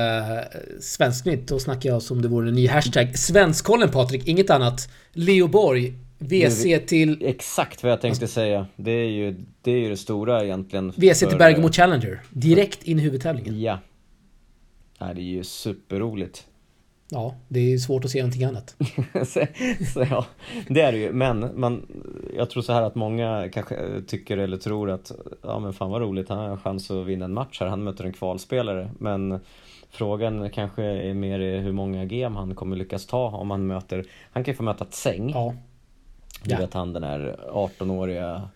Svensknytt, då snackar jag som det vore en ny hashtag. Svenskkollen Patrik, inget annat. Leo Borg WC till... Exakt vad jag tänkte säga. Det är ju det, är ju det stora egentligen. WC till Bergamo Challenger. Direkt in i huvudtävlingen. Ja. Nej, det är ju superroligt. Ja, det är svårt att se någonting annat. så, så, ja, det är det ju. Men man, jag tror så här att många kanske tycker eller tror att ja men fan vad roligt, han har en chans att vinna en match här. Han möter en kvalspelare. Men frågan kanske är mer hur många game han kommer lyckas ta om han möter, han kan ju få möta Tseng. Ja. Du ja. vet han den här 18-åriga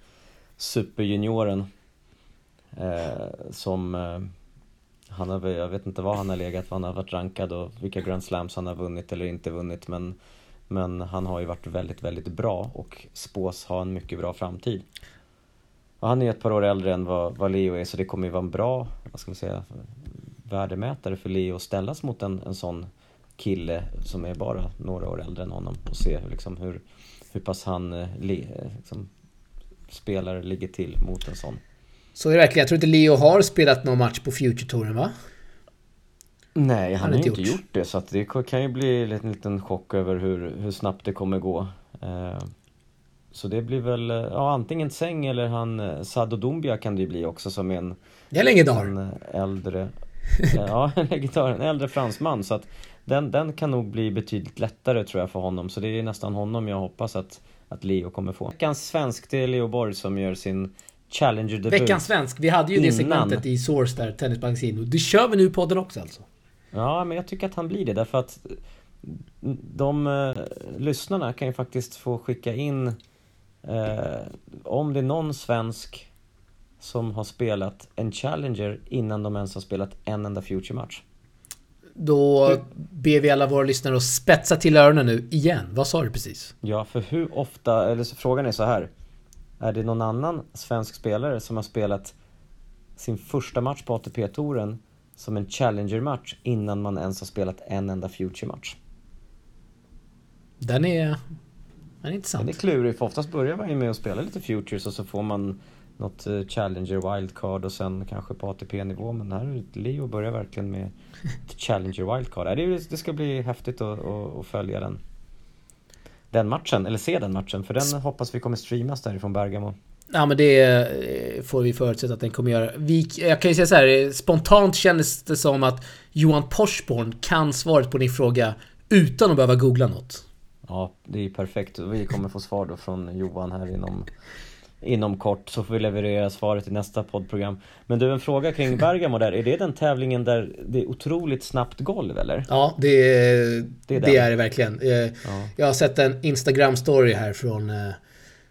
superjunioren eh, som eh, han har, jag vet inte vad han har legat, vad han har varit rankad och vilka Grand Slams han har vunnit eller inte vunnit men, men han har ju varit väldigt, väldigt bra och spås ha en mycket bra framtid. Och han är ett par år äldre än vad, vad Leo är så det kommer ju vara en bra, vad ska man säga, värdemätare för Leo att ställas mot en, en sån kille som är bara några år äldre än honom och se liksom hur, hur pass han eh, eh liksom, spelare ligger till mot en sån. Så är det verkligen. Jag tror inte Leo har spelat någon match på Future-touren va? Nej, han, har inte gjort. gjort det så att det kan ju bli en liten chock över hur, hur snabbt det kommer gå. Eh, så det blir väl, eh, ja antingen Tseng eller han Sado Dumbia kan det ju bli också som en... Det är legendar! En äldre... ja, en legendar, en äldre fransman så att den, den kan nog bli betydligt lättare tror jag för honom. Så det är nästan honom jag hoppas att, att Leo kommer få. Veckans svensk, det är Leo Borg som gör sin Challenger-debut. Veckans svensk, vi hade ju det segmentet i Source där, Tennismagasin. Det kör vi nu i podden också alltså. Ja, men jag tycker att han blir det därför att de uh, lyssnarna kan ju faktiskt få skicka in uh, om det är någon svensk som har spelat en Challenger innan de ens har spelat en enda Future-match. Då ber vi alla våra lyssnare att spetsa till öronen nu igen. Vad sa du precis? Ja, för hur ofta, eller så frågan är så här. Är det någon annan svensk spelare som har spelat sin första match på ATP-touren som en Challenger-match innan man ens har spelat en enda Future-match? Den är... Den är intressant. Den är klurig, för oftast börjar man ju med att spela lite Futures och så får man något eh, Challenger wildcard och sen kanske på ATP-nivå. Men här Leo börjar verkligen med Challenger wildcard. Det ska bli häftigt att, att följa den. Den matchen, eller se den matchen, för den hoppas vi kommer streamas därifrån Bergamo. Ja men det eh, får vi förutsätta att den kommer göra. Vi, jag kan ju säga så här, spontant kändes det som att Johan Porsborn kan svaret på din fråga utan att behöva googla något. Ja, det är perfekt. Vi kommer få svar då från Johan här inom inom kort så får vi leverera svaret i nästa poddprogram. Men du, en fråga kring Bergamo där. Är det den tävlingen där det är otroligt snabbt golv eller? Ja, det, det, är det, är det verkligen. Jag, ja. jag har sett en Instagram-story här från eh,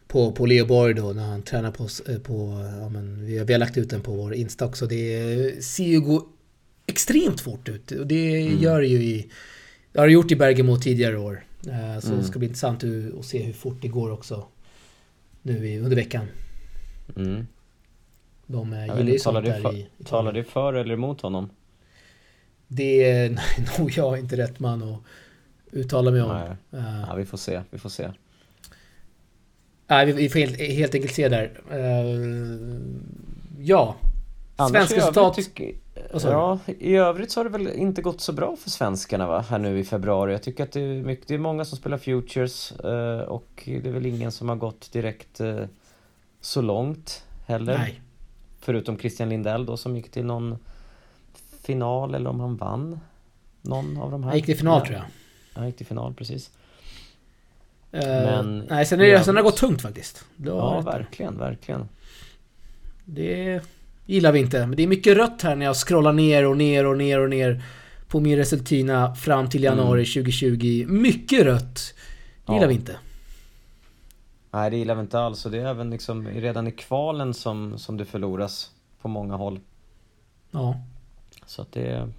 på, på Leo Borg då när han tränar på, eh, på ja, men vi, har, vi har lagt ut den på vår Insta också. Det ser ju gå extremt fort ut och det mm. gör ju i det har det gjort i Bergamo tidigare år. Eh, så mm. det ska bli intressant att se hur fort det går också nu under veckan. Mm. De gillar ju sånt där för, i Italien. Talar det för eller emot honom? Det är nog jag inte rätt man att uttala mig om. Nej. Uh, ja, vi får se, vi får se. Nej, vi, vi får helt, helt enkelt se där. Uh, ja. Svenska resultat. Tycker, ja, i övrigt så har det väl inte gått så bra för svenskarna va, här nu i februari. Jag tycker att det är, mycket, det är många som spelar Futures eh, och det är väl ingen som har gått direkt eh, så långt heller. Nej. Förutom Christian Lindell då som gick till någon final eller om han vann någon av de här. Han gick till final tror jag. Han gick till final, precis. Uh, Men, nej, sen, är det, sen har det gått tungt faktiskt. ja, verkligen, verkligen. Det gillar vi inte. Men det är mycket rött här när jag scrollar ner och ner och ner och ner på min Resultina fram till januari mm. 2020. Mycket rött. Det gillar ja. vi inte. Nej, det gillar vi inte alls. Och det är även liksom redan i kvalen som, som det förloras på många håll. Ja. Så att det...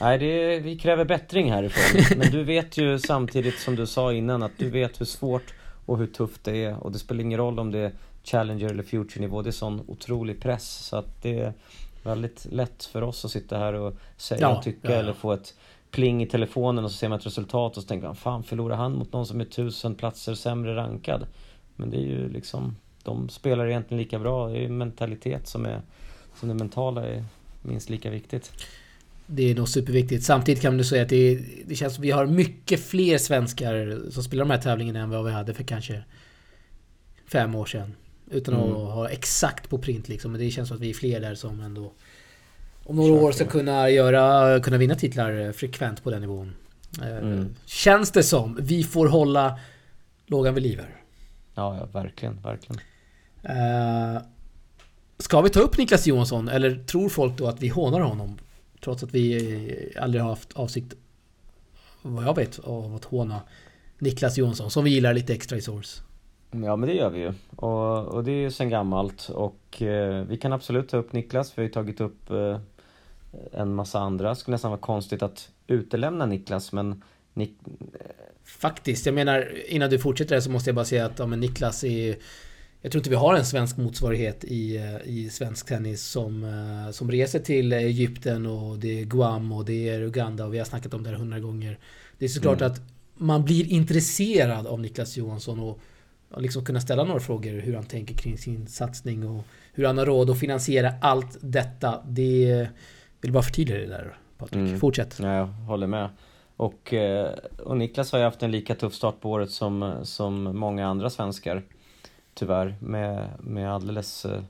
Nej, det vi kräver bättring härifrån. Men du vet ju samtidigt som du sa innan att du vet hur svårt och hur tufft det är. Och det spelar ingen roll om det är Challenger eller Future-nivå. Det är sån otrolig press. Så att det är väldigt lätt för oss att sitta här och säga ja, och tycka ja, ja. eller få ett pling i telefonen och så ser man ett resultat och så tänker man Fan, förlorar han mot någon som är tusen platser sämre rankad? Men det är ju liksom De spelar egentligen lika bra. Det är ju mentalitet som är Som det mentala är minst lika viktigt. Det är nog superviktigt. Samtidigt kan man säga att det, det känns som vi har mycket fler svenskar som spelar de här tävlingarna än vad vi hade för kanske fem år sedan. Utan mm. att ha exakt på print liksom. Men det känns som att vi är fler där som ändå om några år ska kunna, göra, kunna vinna titlar frekvent på den nivån. Eh, mm. Känns det som. Vi får hålla lågan vid liv här. Ja, ja, verkligen, verkligen. Uh, ska vi ta upp Niklas Johansson eller tror folk då att vi hånar honom? Trots att vi aldrig har haft avsikt, vad jag vet, av att håna Niklas Johansson som vi gillar lite extra i Source. Ja men det gör vi ju. Och, och det är ju sen gammalt. Och eh, vi kan absolut ta upp Niklas. Vi har ju tagit upp eh, en massa andra. Det skulle nästan vara konstigt att utelämna Niklas men Nik Faktiskt, jag menar innan du fortsätter så måste jag bara säga att ja, men Niklas är jag tror inte vi har en svensk motsvarighet i, eh, i svensk tennis som, eh, som reser till Egypten och det är Guam och det är Uganda och vi har snackat om det här hundra gånger. Det är såklart mm. att man blir intresserad av Niklas Johansson och, och liksom kunna ställa några frågor hur han tänker kring sin satsning och hur han har råd att finansiera allt detta. Det vill bara förtydliga det där Patrik. Mm. Fortsätt. Ja, jag håller med. Och, eh, och Niklas har ju haft en lika tuff start på året som, som många andra svenskar. Tyvärr, med, med alldeles eh,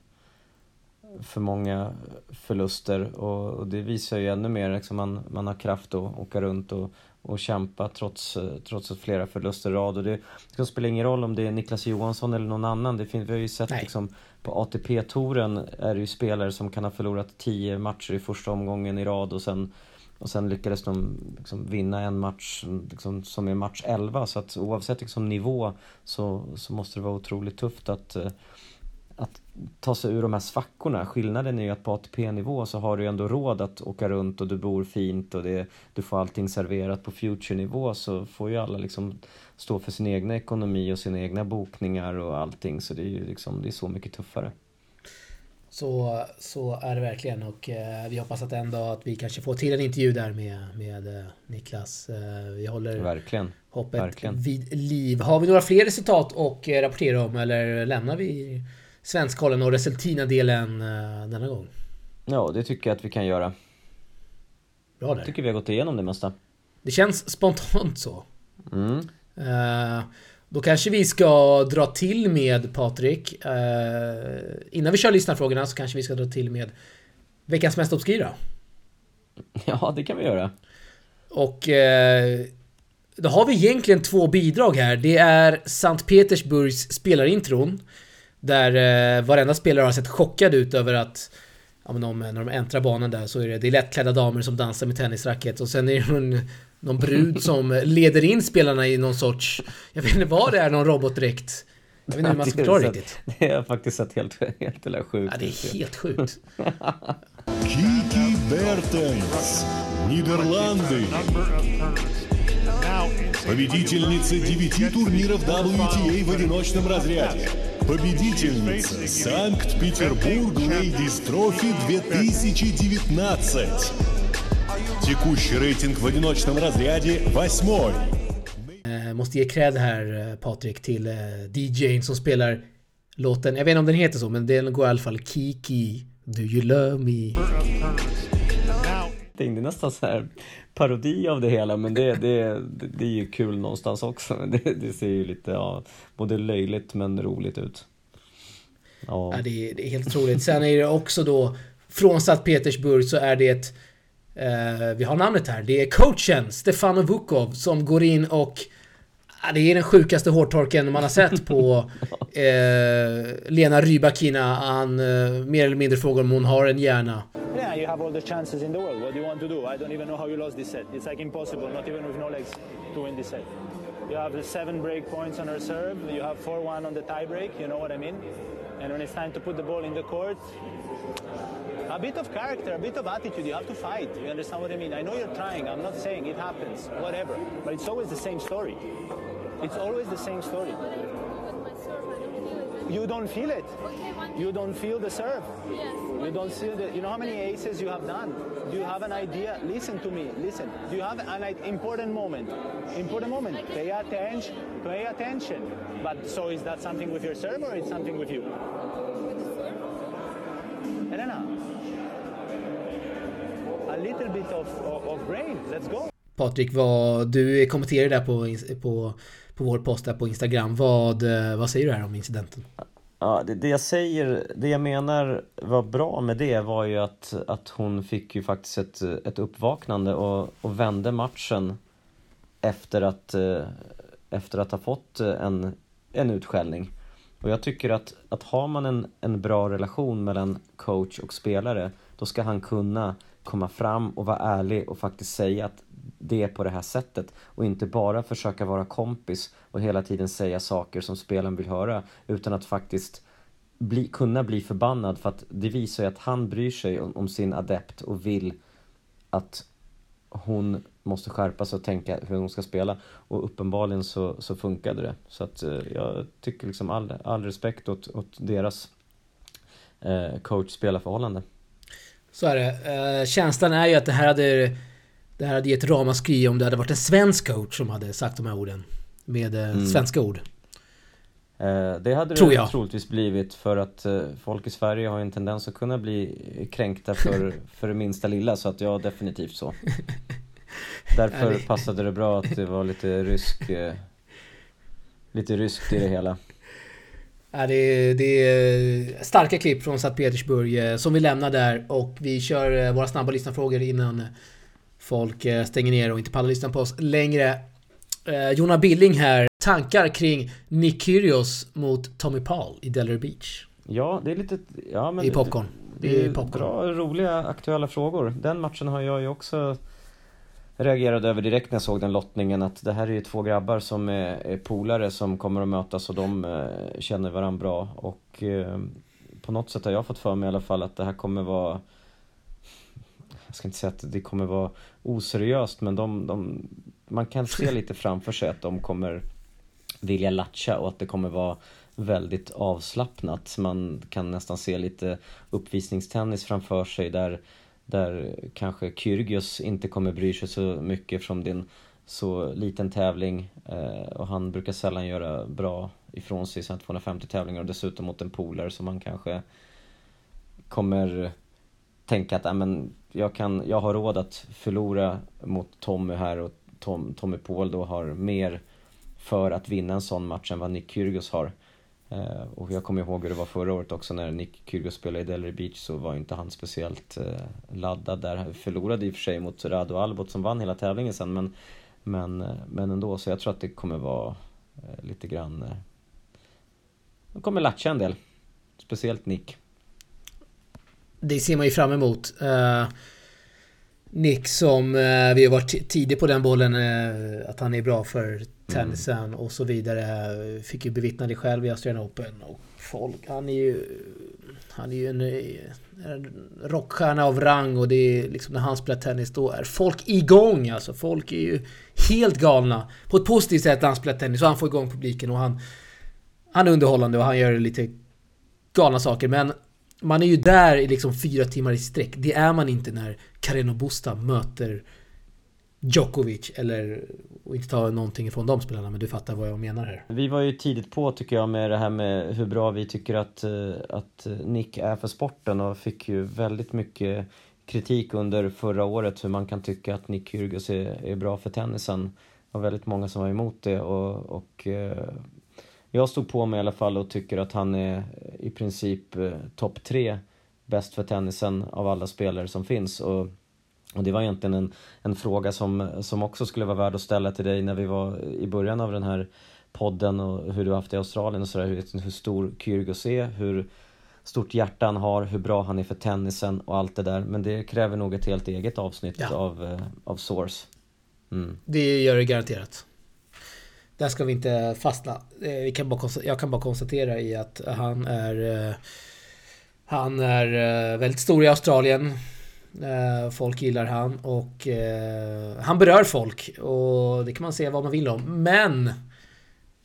för många förluster och, och, det visar ju ännu mer liksom man, man har kraft att åka runt och, och kämpa trots, trots flera förluster i rad. Och det, det spelar ingen roll om det är Niklas Johansson eller någon annan. Det finns, vi har ju sett liksom, på ATP-touren är det ju spelare som kan ha förlorat 10 matcher i första omgången i rad och sen, och sen lyckades de liksom vinna en match liksom, som är match 11. Så att oavsett liksom, nivå så, så måste det vara otroligt tufft att att ta sig ur de här svackorna. Skillnaden är ju att på ATP-nivå så har du ändå råd att åka runt och du bor fint och det, du får allting serverat. På Future-nivå så får ju alla liksom stå för sin egna ekonomi och sina egna bokningar och allting. Så det är ju liksom, det är så mycket tuffare. Så, så är det verkligen och eh, vi hoppas att en dag att vi kanske får till en intervju där med, med eh, Niklas. Eh, vi håller verkligen. hoppet verkligen. vid liv. Har vi några fler resultat att eh, rapportera om eller lämnar vi Svenskkollen och Resultina-delen uh, denna gång. Ja, det tycker jag att vi kan göra. Bra där. Jag tycker vi har gått igenom det mesta. Det känns spontant så. Mm. Uh, då kanske vi ska dra till med Patrik. Uh, innan vi kör lyssnarfrågorna så kanske vi ska dra till med veckans mest obskyra. Ja, det kan vi göra. Och uh, då har vi egentligen två bidrag här. Det är Sankt Petersburgs spelarintron där eh, varenda spelare har sett chockad ut över att ja, men de, när de äntrar banan där så är det, det är lättklädda damer som dansar med tennisracket och sen är det någon, någon brud som leder in spelarna i någon sorts... Jag vet inte vad det är, någon robotdräkt. Jag vet inte hur man ska förklara riktigt. Det har faktiskt sett helt, helt eller sjukt Ja, det är helt sjukt. Kiki Bertens, Нидерланды. Победительница девяти турниров WTA в одиночном разряде. Победительница Санкт-Петербург Ladies Trophy 2019. Tекущий рейтинг в одиночном разряде восьмой. Måste ge cred här eh, Patrik till eh, DJn som spelar låten, jag vet inte om den heter så, men den går i alla fall Kiki, Do you love me? Det är nästan så här parodi av det hela men det, det, det, är ju kul någonstans också. Det, det ser ju lite, ja, både löjligt men roligt ut. Ja, ja det, är, det är helt otroligt. Sen är det också då från Sankt Petersburg så är det... Eh, vi har namnet här. Det är coachen Stefano Vukov som går in och... Ja, det är den sjukaste hårtorken man har sett på eh, Lena Rybakina. Han eh, mer eller mindre frågar om hon har en hjärna. Yeah, you have all the chances in the world. What do you want to do? I don't even know how you lost this set. It's like impossible, not even with no legs, to win this set. You have the seven break points on her serve. You have 4-1 on the tie break. You know what I mean? And when it's time to put the ball in the court, a bit of character, a bit of attitude. You have to fight. You understand what I mean? I know you're trying. I'm not saying it happens, whatever. But it's always the same story. It's always the same story. You don't feel it. You don't feel the serve. You don't see the. You know how many aces you have done. Do you have an idea? Listen to me. Listen. Do you have an important moment? Important moment. Pay attention. Pay attention. But so is that something with your serve or it's something with you? Elena. A little bit of, of, of brain. Let's go. Patrik, vad, du kommenterade där på, på, på vår post där på Instagram. Vad, eh, vad säger du här om incidenten? Ja, det, det jag säger, det jag menar var bra med det var ju att, att hon fick ju faktiskt ett, ett uppvaknande och, och vände matchen efter att, eh, efter att ha fått eh, en, en utskällning. Och jag tycker att, att har man en, en bra relation mellan coach och spelare, då ska han kunna komma fram och vara ärlig och faktiskt säga att det är på det här sättet och inte bara försöka vara kompis och hela tiden säga saker som spelaren vill höra utan att faktiskt bli, kunna bli förbannad för att det visar ju att han bryr sig om, om sin adept och vill att hon måste skärpa sig och tänka hur hon ska spela och uppenbarligen så, så funkade det. Så att eh, jag tycker liksom all, all respekt åt, åt deras eh, coach-spelarförhållande. Så är det. Eh, känslan är ju att det här hade det här hade gett ramaskri om det hade varit en svensk coach som hade sagt de här orden. Med eh, mm. svenska ord. Eh, det hade Tror det jag. troligtvis blivit för att eh, folk i Sverige har en tendens att kunna bli kränkta för, för det minsta lilla så att ja, definitivt så. Därför passade det bra att det var lite rysk Lite ryskt i det hela. Ja, det, är, det är starka klipp från Sankt Petersburg som vi lämnar där och vi kör våra snabba lyssnarfrågor innan folk eh, stänger ner och inte pallar lyssna på oss längre. Eh, Jonna Billing här. Tankar kring Nick Kyrgios mot Tommy Paul i Delray Beach? Ja, det är lite... Ja, men I popcorn. Det, det är popcorn. bra, roliga, aktuella frågor. Den matchen har jag ju också reagerat över direkt när jag såg den lottningen att det här är ju två grabbar som är, är polare som kommer att mötas och de eh, känner varandra bra och eh, på något sätt har jag fått för mig i alla fall att det här kommer vara ska inte säga att det kommer vara oseriöst men de, de, man kan se lite framför sig att de kommer vilja latcha och att det kommer vara väldigt avslappnat. Man kan nästan se lite uppvisningstennis framför sig där, där kanske Kyrgios inte kommer bry sig så mycket från din så liten tävling eh, och han brukar sällan göra bra ifrån sig i 250 tävlingar och dessutom mot en polare som man kanske kommer tänka att äh, men jag, kan, jag har råd att förlora mot Tommy här och Tom, Tommy Paul då har mer för att vinna en sån match än vad Nick Kyrgios har. Eh, och jag kommer ihåg hur det var förra året också när Nick Kyrgios spelade i Delray Beach så var inte han speciellt eh, laddad där. Förlorade i och för sig mot Rado Albot som vann hela tävlingen sen men, men, eh, men ändå så jag tror att det kommer vara eh, lite grann... Eh, de kommer latcha en del. Speciellt Nick det ser man ju fram emot. Uh, Nick som, uh, vi har varit tidig på den bollen, uh, att han är bra för tennisen mm. och så vidare. Fick ju bevittna det själv i Australian Open. Och folk, han är ju... Han är ju en, en rockstjärna av rang och det är liksom när han spelar tennis då är folk igång alltså. Folk är ju helt galna. På ett positivt sätt när han spelar tennis och han får igång publiken och han... Han är underhållande och han gör lite galna saker men man är ju där i liksom fyra timmar i sträck. Det är man inte när Carreno Busta möter Djokovic eller och inte ta någonting ifrån de spelarna men du fattar vad jag menar här. Vi var ju tidigt på tycker jag med det här med hur bra vi tycker att, eh, att Nick är för sporten och fick ju väldigt mycket kritik under förra året hur man kan tycka att Nick Kyrgios är, är bra för tennisen. Det var väldigt många som var emot det och, och eh, jag stod på mig i alla fall och tycker att han är i princip eh, topp tre bäst för tennisen av alla spelare som finns. Och, och det var egentligen en, en fråga som, som också skulle vara värd att ställa till dig när vi var i början av den här podden och hur du haft det i Australien och sådär, hur, hur stor Kyrgios är, hur stort hjärta han har, hur bra han är för tennisen och allt det där. Men det kräver nog ett helt eget avsnitt ja. av, eh, av Source. Mm. Det gör det garanterat. Där ska vi inte fastna. Eh, vi kan bara, jag kan bara konstatera i att han är... Eh, han är eh, väldigt stor i Australien. Folk gillar han och han berör folk och det kan man säga vad man vill om. Men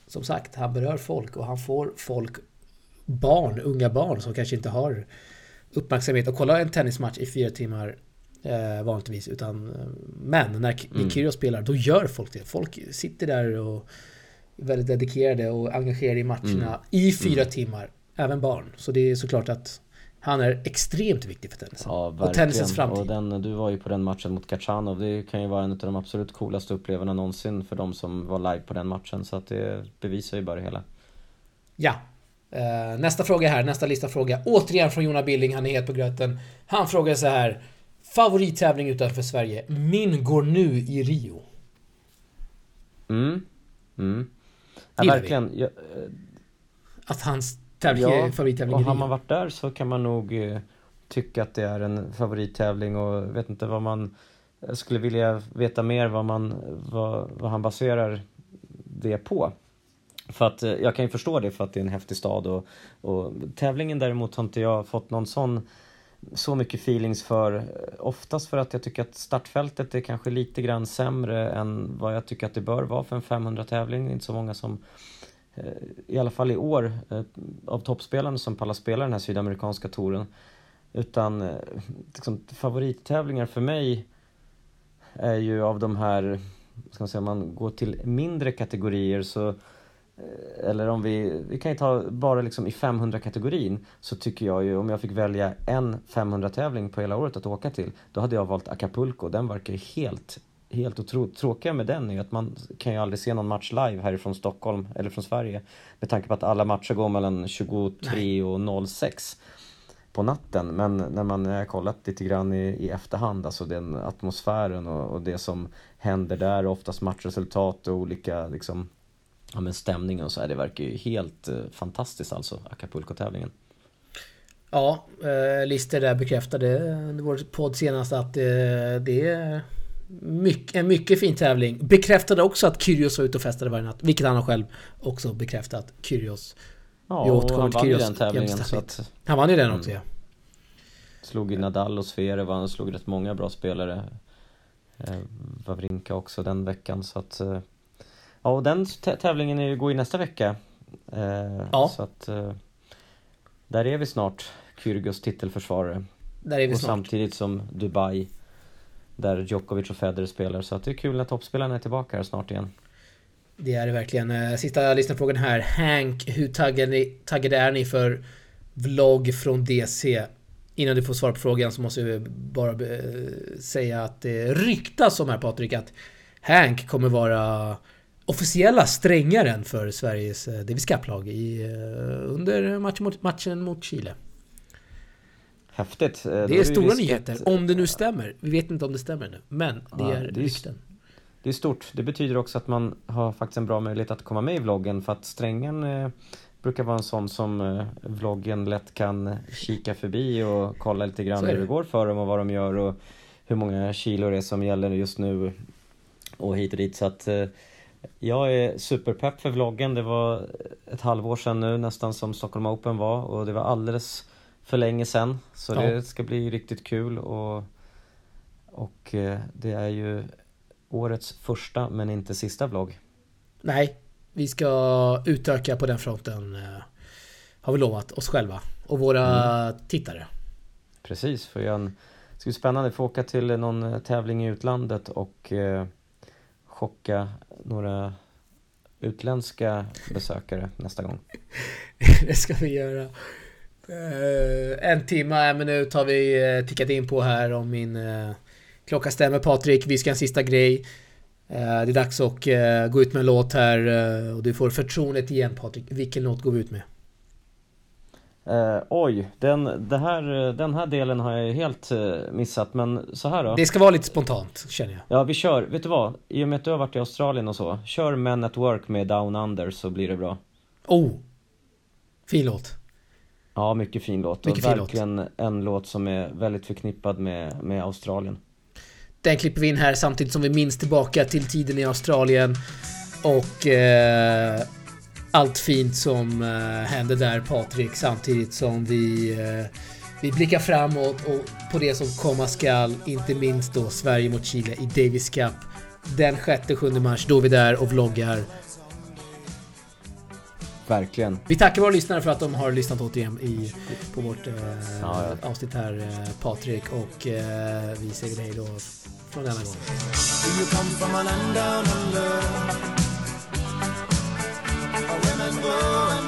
som sagt, han berör folk och han får folk barn, unga barn som kanske inte har uppmärksamhet Och kolla en tennismatch i fyra timmar eh, vanligtvis. Utan, eh, men när mm. Kyrgios spelar, då gör folk det. Folk sitter där och är väldigt dedikerade och engagerade i matcherna mm. i fyra mm. timmar. Även barn. Så det är såklart att han är extremt viktig för tennisen. Ja, verkligen. Och tennisens framtid. Och den, du var ju på den matchen mot Kachanov. Det kan ju vara en av de absolut coolaste upplevelserna någonsin för de som var live på den matchen. Så att det bevisar ju bara det hela. Ja, Uh, nästa fråga här, nästa lista fråga. Återigen från Jonna Billing, han är het på gröten. Han frågar så här. Favorittävling utanför Sverige? Min går nu i Rio. Mm. Mm. Ja, verkligen. Jag, uh, att hans tävling ja, är favorittävling i Rio. har man varit där så kan man nog uh, tycka att det är en favorittävling och vet inte vad man... Jag skulle vilja veta mer vad man... Vad, vad han baserar det på. För att eh, jag kan ju förstå det för att det är en häftig stad och, och tävlingen däremot har inte jag fått någon sån så mycket feelings för. Eh, oftast för att jag tycker att startfältet är kanske lite grann sämre än vad jag tycker att det bör vara för en 500 tävling. Det är inte så många som eh, i alla fall i år eh, av toppspelarna som pallar spela den här sydamerikanska touren. Utan liksom, favorittävlingar för mig är ju av de här, ska man säga, om man går till mindre kategorier så eller om vi, vi kan ju ta bara liksom i 500-kategorin så tycker jag ju om jag fick välja en 500-tävling på hela året att åka till då hade jag valt Acapulco. Den verkar ju helt, helt otroligt. Tråkiga med den är ju att man kan ju aldrig se någon match live härifrån Stockholm eller från Sverige med tanke på att alla matcher går mellan 23 och 06 på natten. Men när man har kollat lite grann i, i efterhand, alltså den atmosfären och, och det som händer där, oftast matchresultat och olika liksom ja, men stämningen och så här, det verkar ju helt eh, fantastiskt alltså, Acapulco-tävlingen. Ja, eh, Lister där bekräftade under vår podd senast att eh, det är mycket, en mycket fin tävling. Bekräftade också att Kyrgios var ute och festade varje natt, vilket han har själv också bekräftat. Kyrgios. Ja, och han vann ju den tävlingen så att... Han vann ju den också mm. ja. Slog ju Nadal och Zverev, han slog rätt många bra spelare. Eh, Wawrinka också den veckan så att... Ja, och den tävlingen är, går ju nästa vecka. Eh, ja. Så att eh, där är vi snart, Kyrgios titelförsvarare. Där är vi och snart. samtidigt som Dubai, där Djokovic och Federer spelar. Så att det är kul när toppspelarna är tillbaka här snart igen. Det är det verkligen. Eh, sista lyssnarfrågan här. Hank, hur taggade, taggade är ni för vlogg från DC? Innan du får svar på frågan så måste jag bara eh, säga att det ryktas om här Patrik att Hank kommer vara officiella strängaren för Sveriges eh, Davis Cup-lag eh, under matchen mot, matchen mot Chile. Häftigt. Eh, det är stora nyheter, om det nu stämmer. Vi vet inte om det stämmer nu, men det ja, är rykten. Det är stort. Det betyder också att man har faktiskt en bra möjlighet att komma med i vloggen för att strängen eh, brukar vara en sån som eh, vloggen lätt kan kika förbi och kolla lite grann hur det går för dem och vad de gör och hur många kilo det är som gäller just nu och hit och dit. Så att eh, jag är superpepp för vloggen. Det var ett halvår sedan nu nästan som Stockholm Open var och det var alldeles för länge sedan. Så ja. det ska bli riktigt kul och, och eh, det är ju årets första men inte sista vlogg. Nej, vi ska utöka på den fronten eh, har vi lovat oss själva och våra mm. tittare. Precis, för jag det ska bli spännande. Vi får åka till någon tävling i utlandet och eh, chocka några utländska besökare nästa gång. det ska vi göra. Uh, en timme, en minut har vi uh, tickat in på här om min uh, klocka stämmer Patrik. Vi ska en sista grej. det är dags att gå ut med en låt här och du får förtroendet igen Patrik. Vilken låt går vi ut med? Eh, oj, den, här, den här delen har jag helt eh, missat, men så här då. Det ska vara lite spontant, känner jag. Ja, vi kör. Vet du vad? I och med att du har varit i Australien och så, kör Men at Work med Down Under så blir det bra. Oh! Fin låt. Ja, mycket fin låt. Mycket och fin låt. verkligen en låt som är väldigt förknippad med, med Australien. Den klipper vi in här samtidigt som vi minns tillbaka till tiden i Australien. Och eh, allt fint som eh, hände där Patrik samtidigt som vi, eh, vi blickar framåt och på det som komma skall. Inte minst då Sverige mot Chile i Davis Cup. Den 6-7 mars, då är vi där och vloggar. Verkligen. Vi tackar våra lyssnare för att de har lyssnat återigen i, på vårt eh, Ja, avsnitt här, eh, Patrik. Och eh, vi säger hej då från denna gång. oh.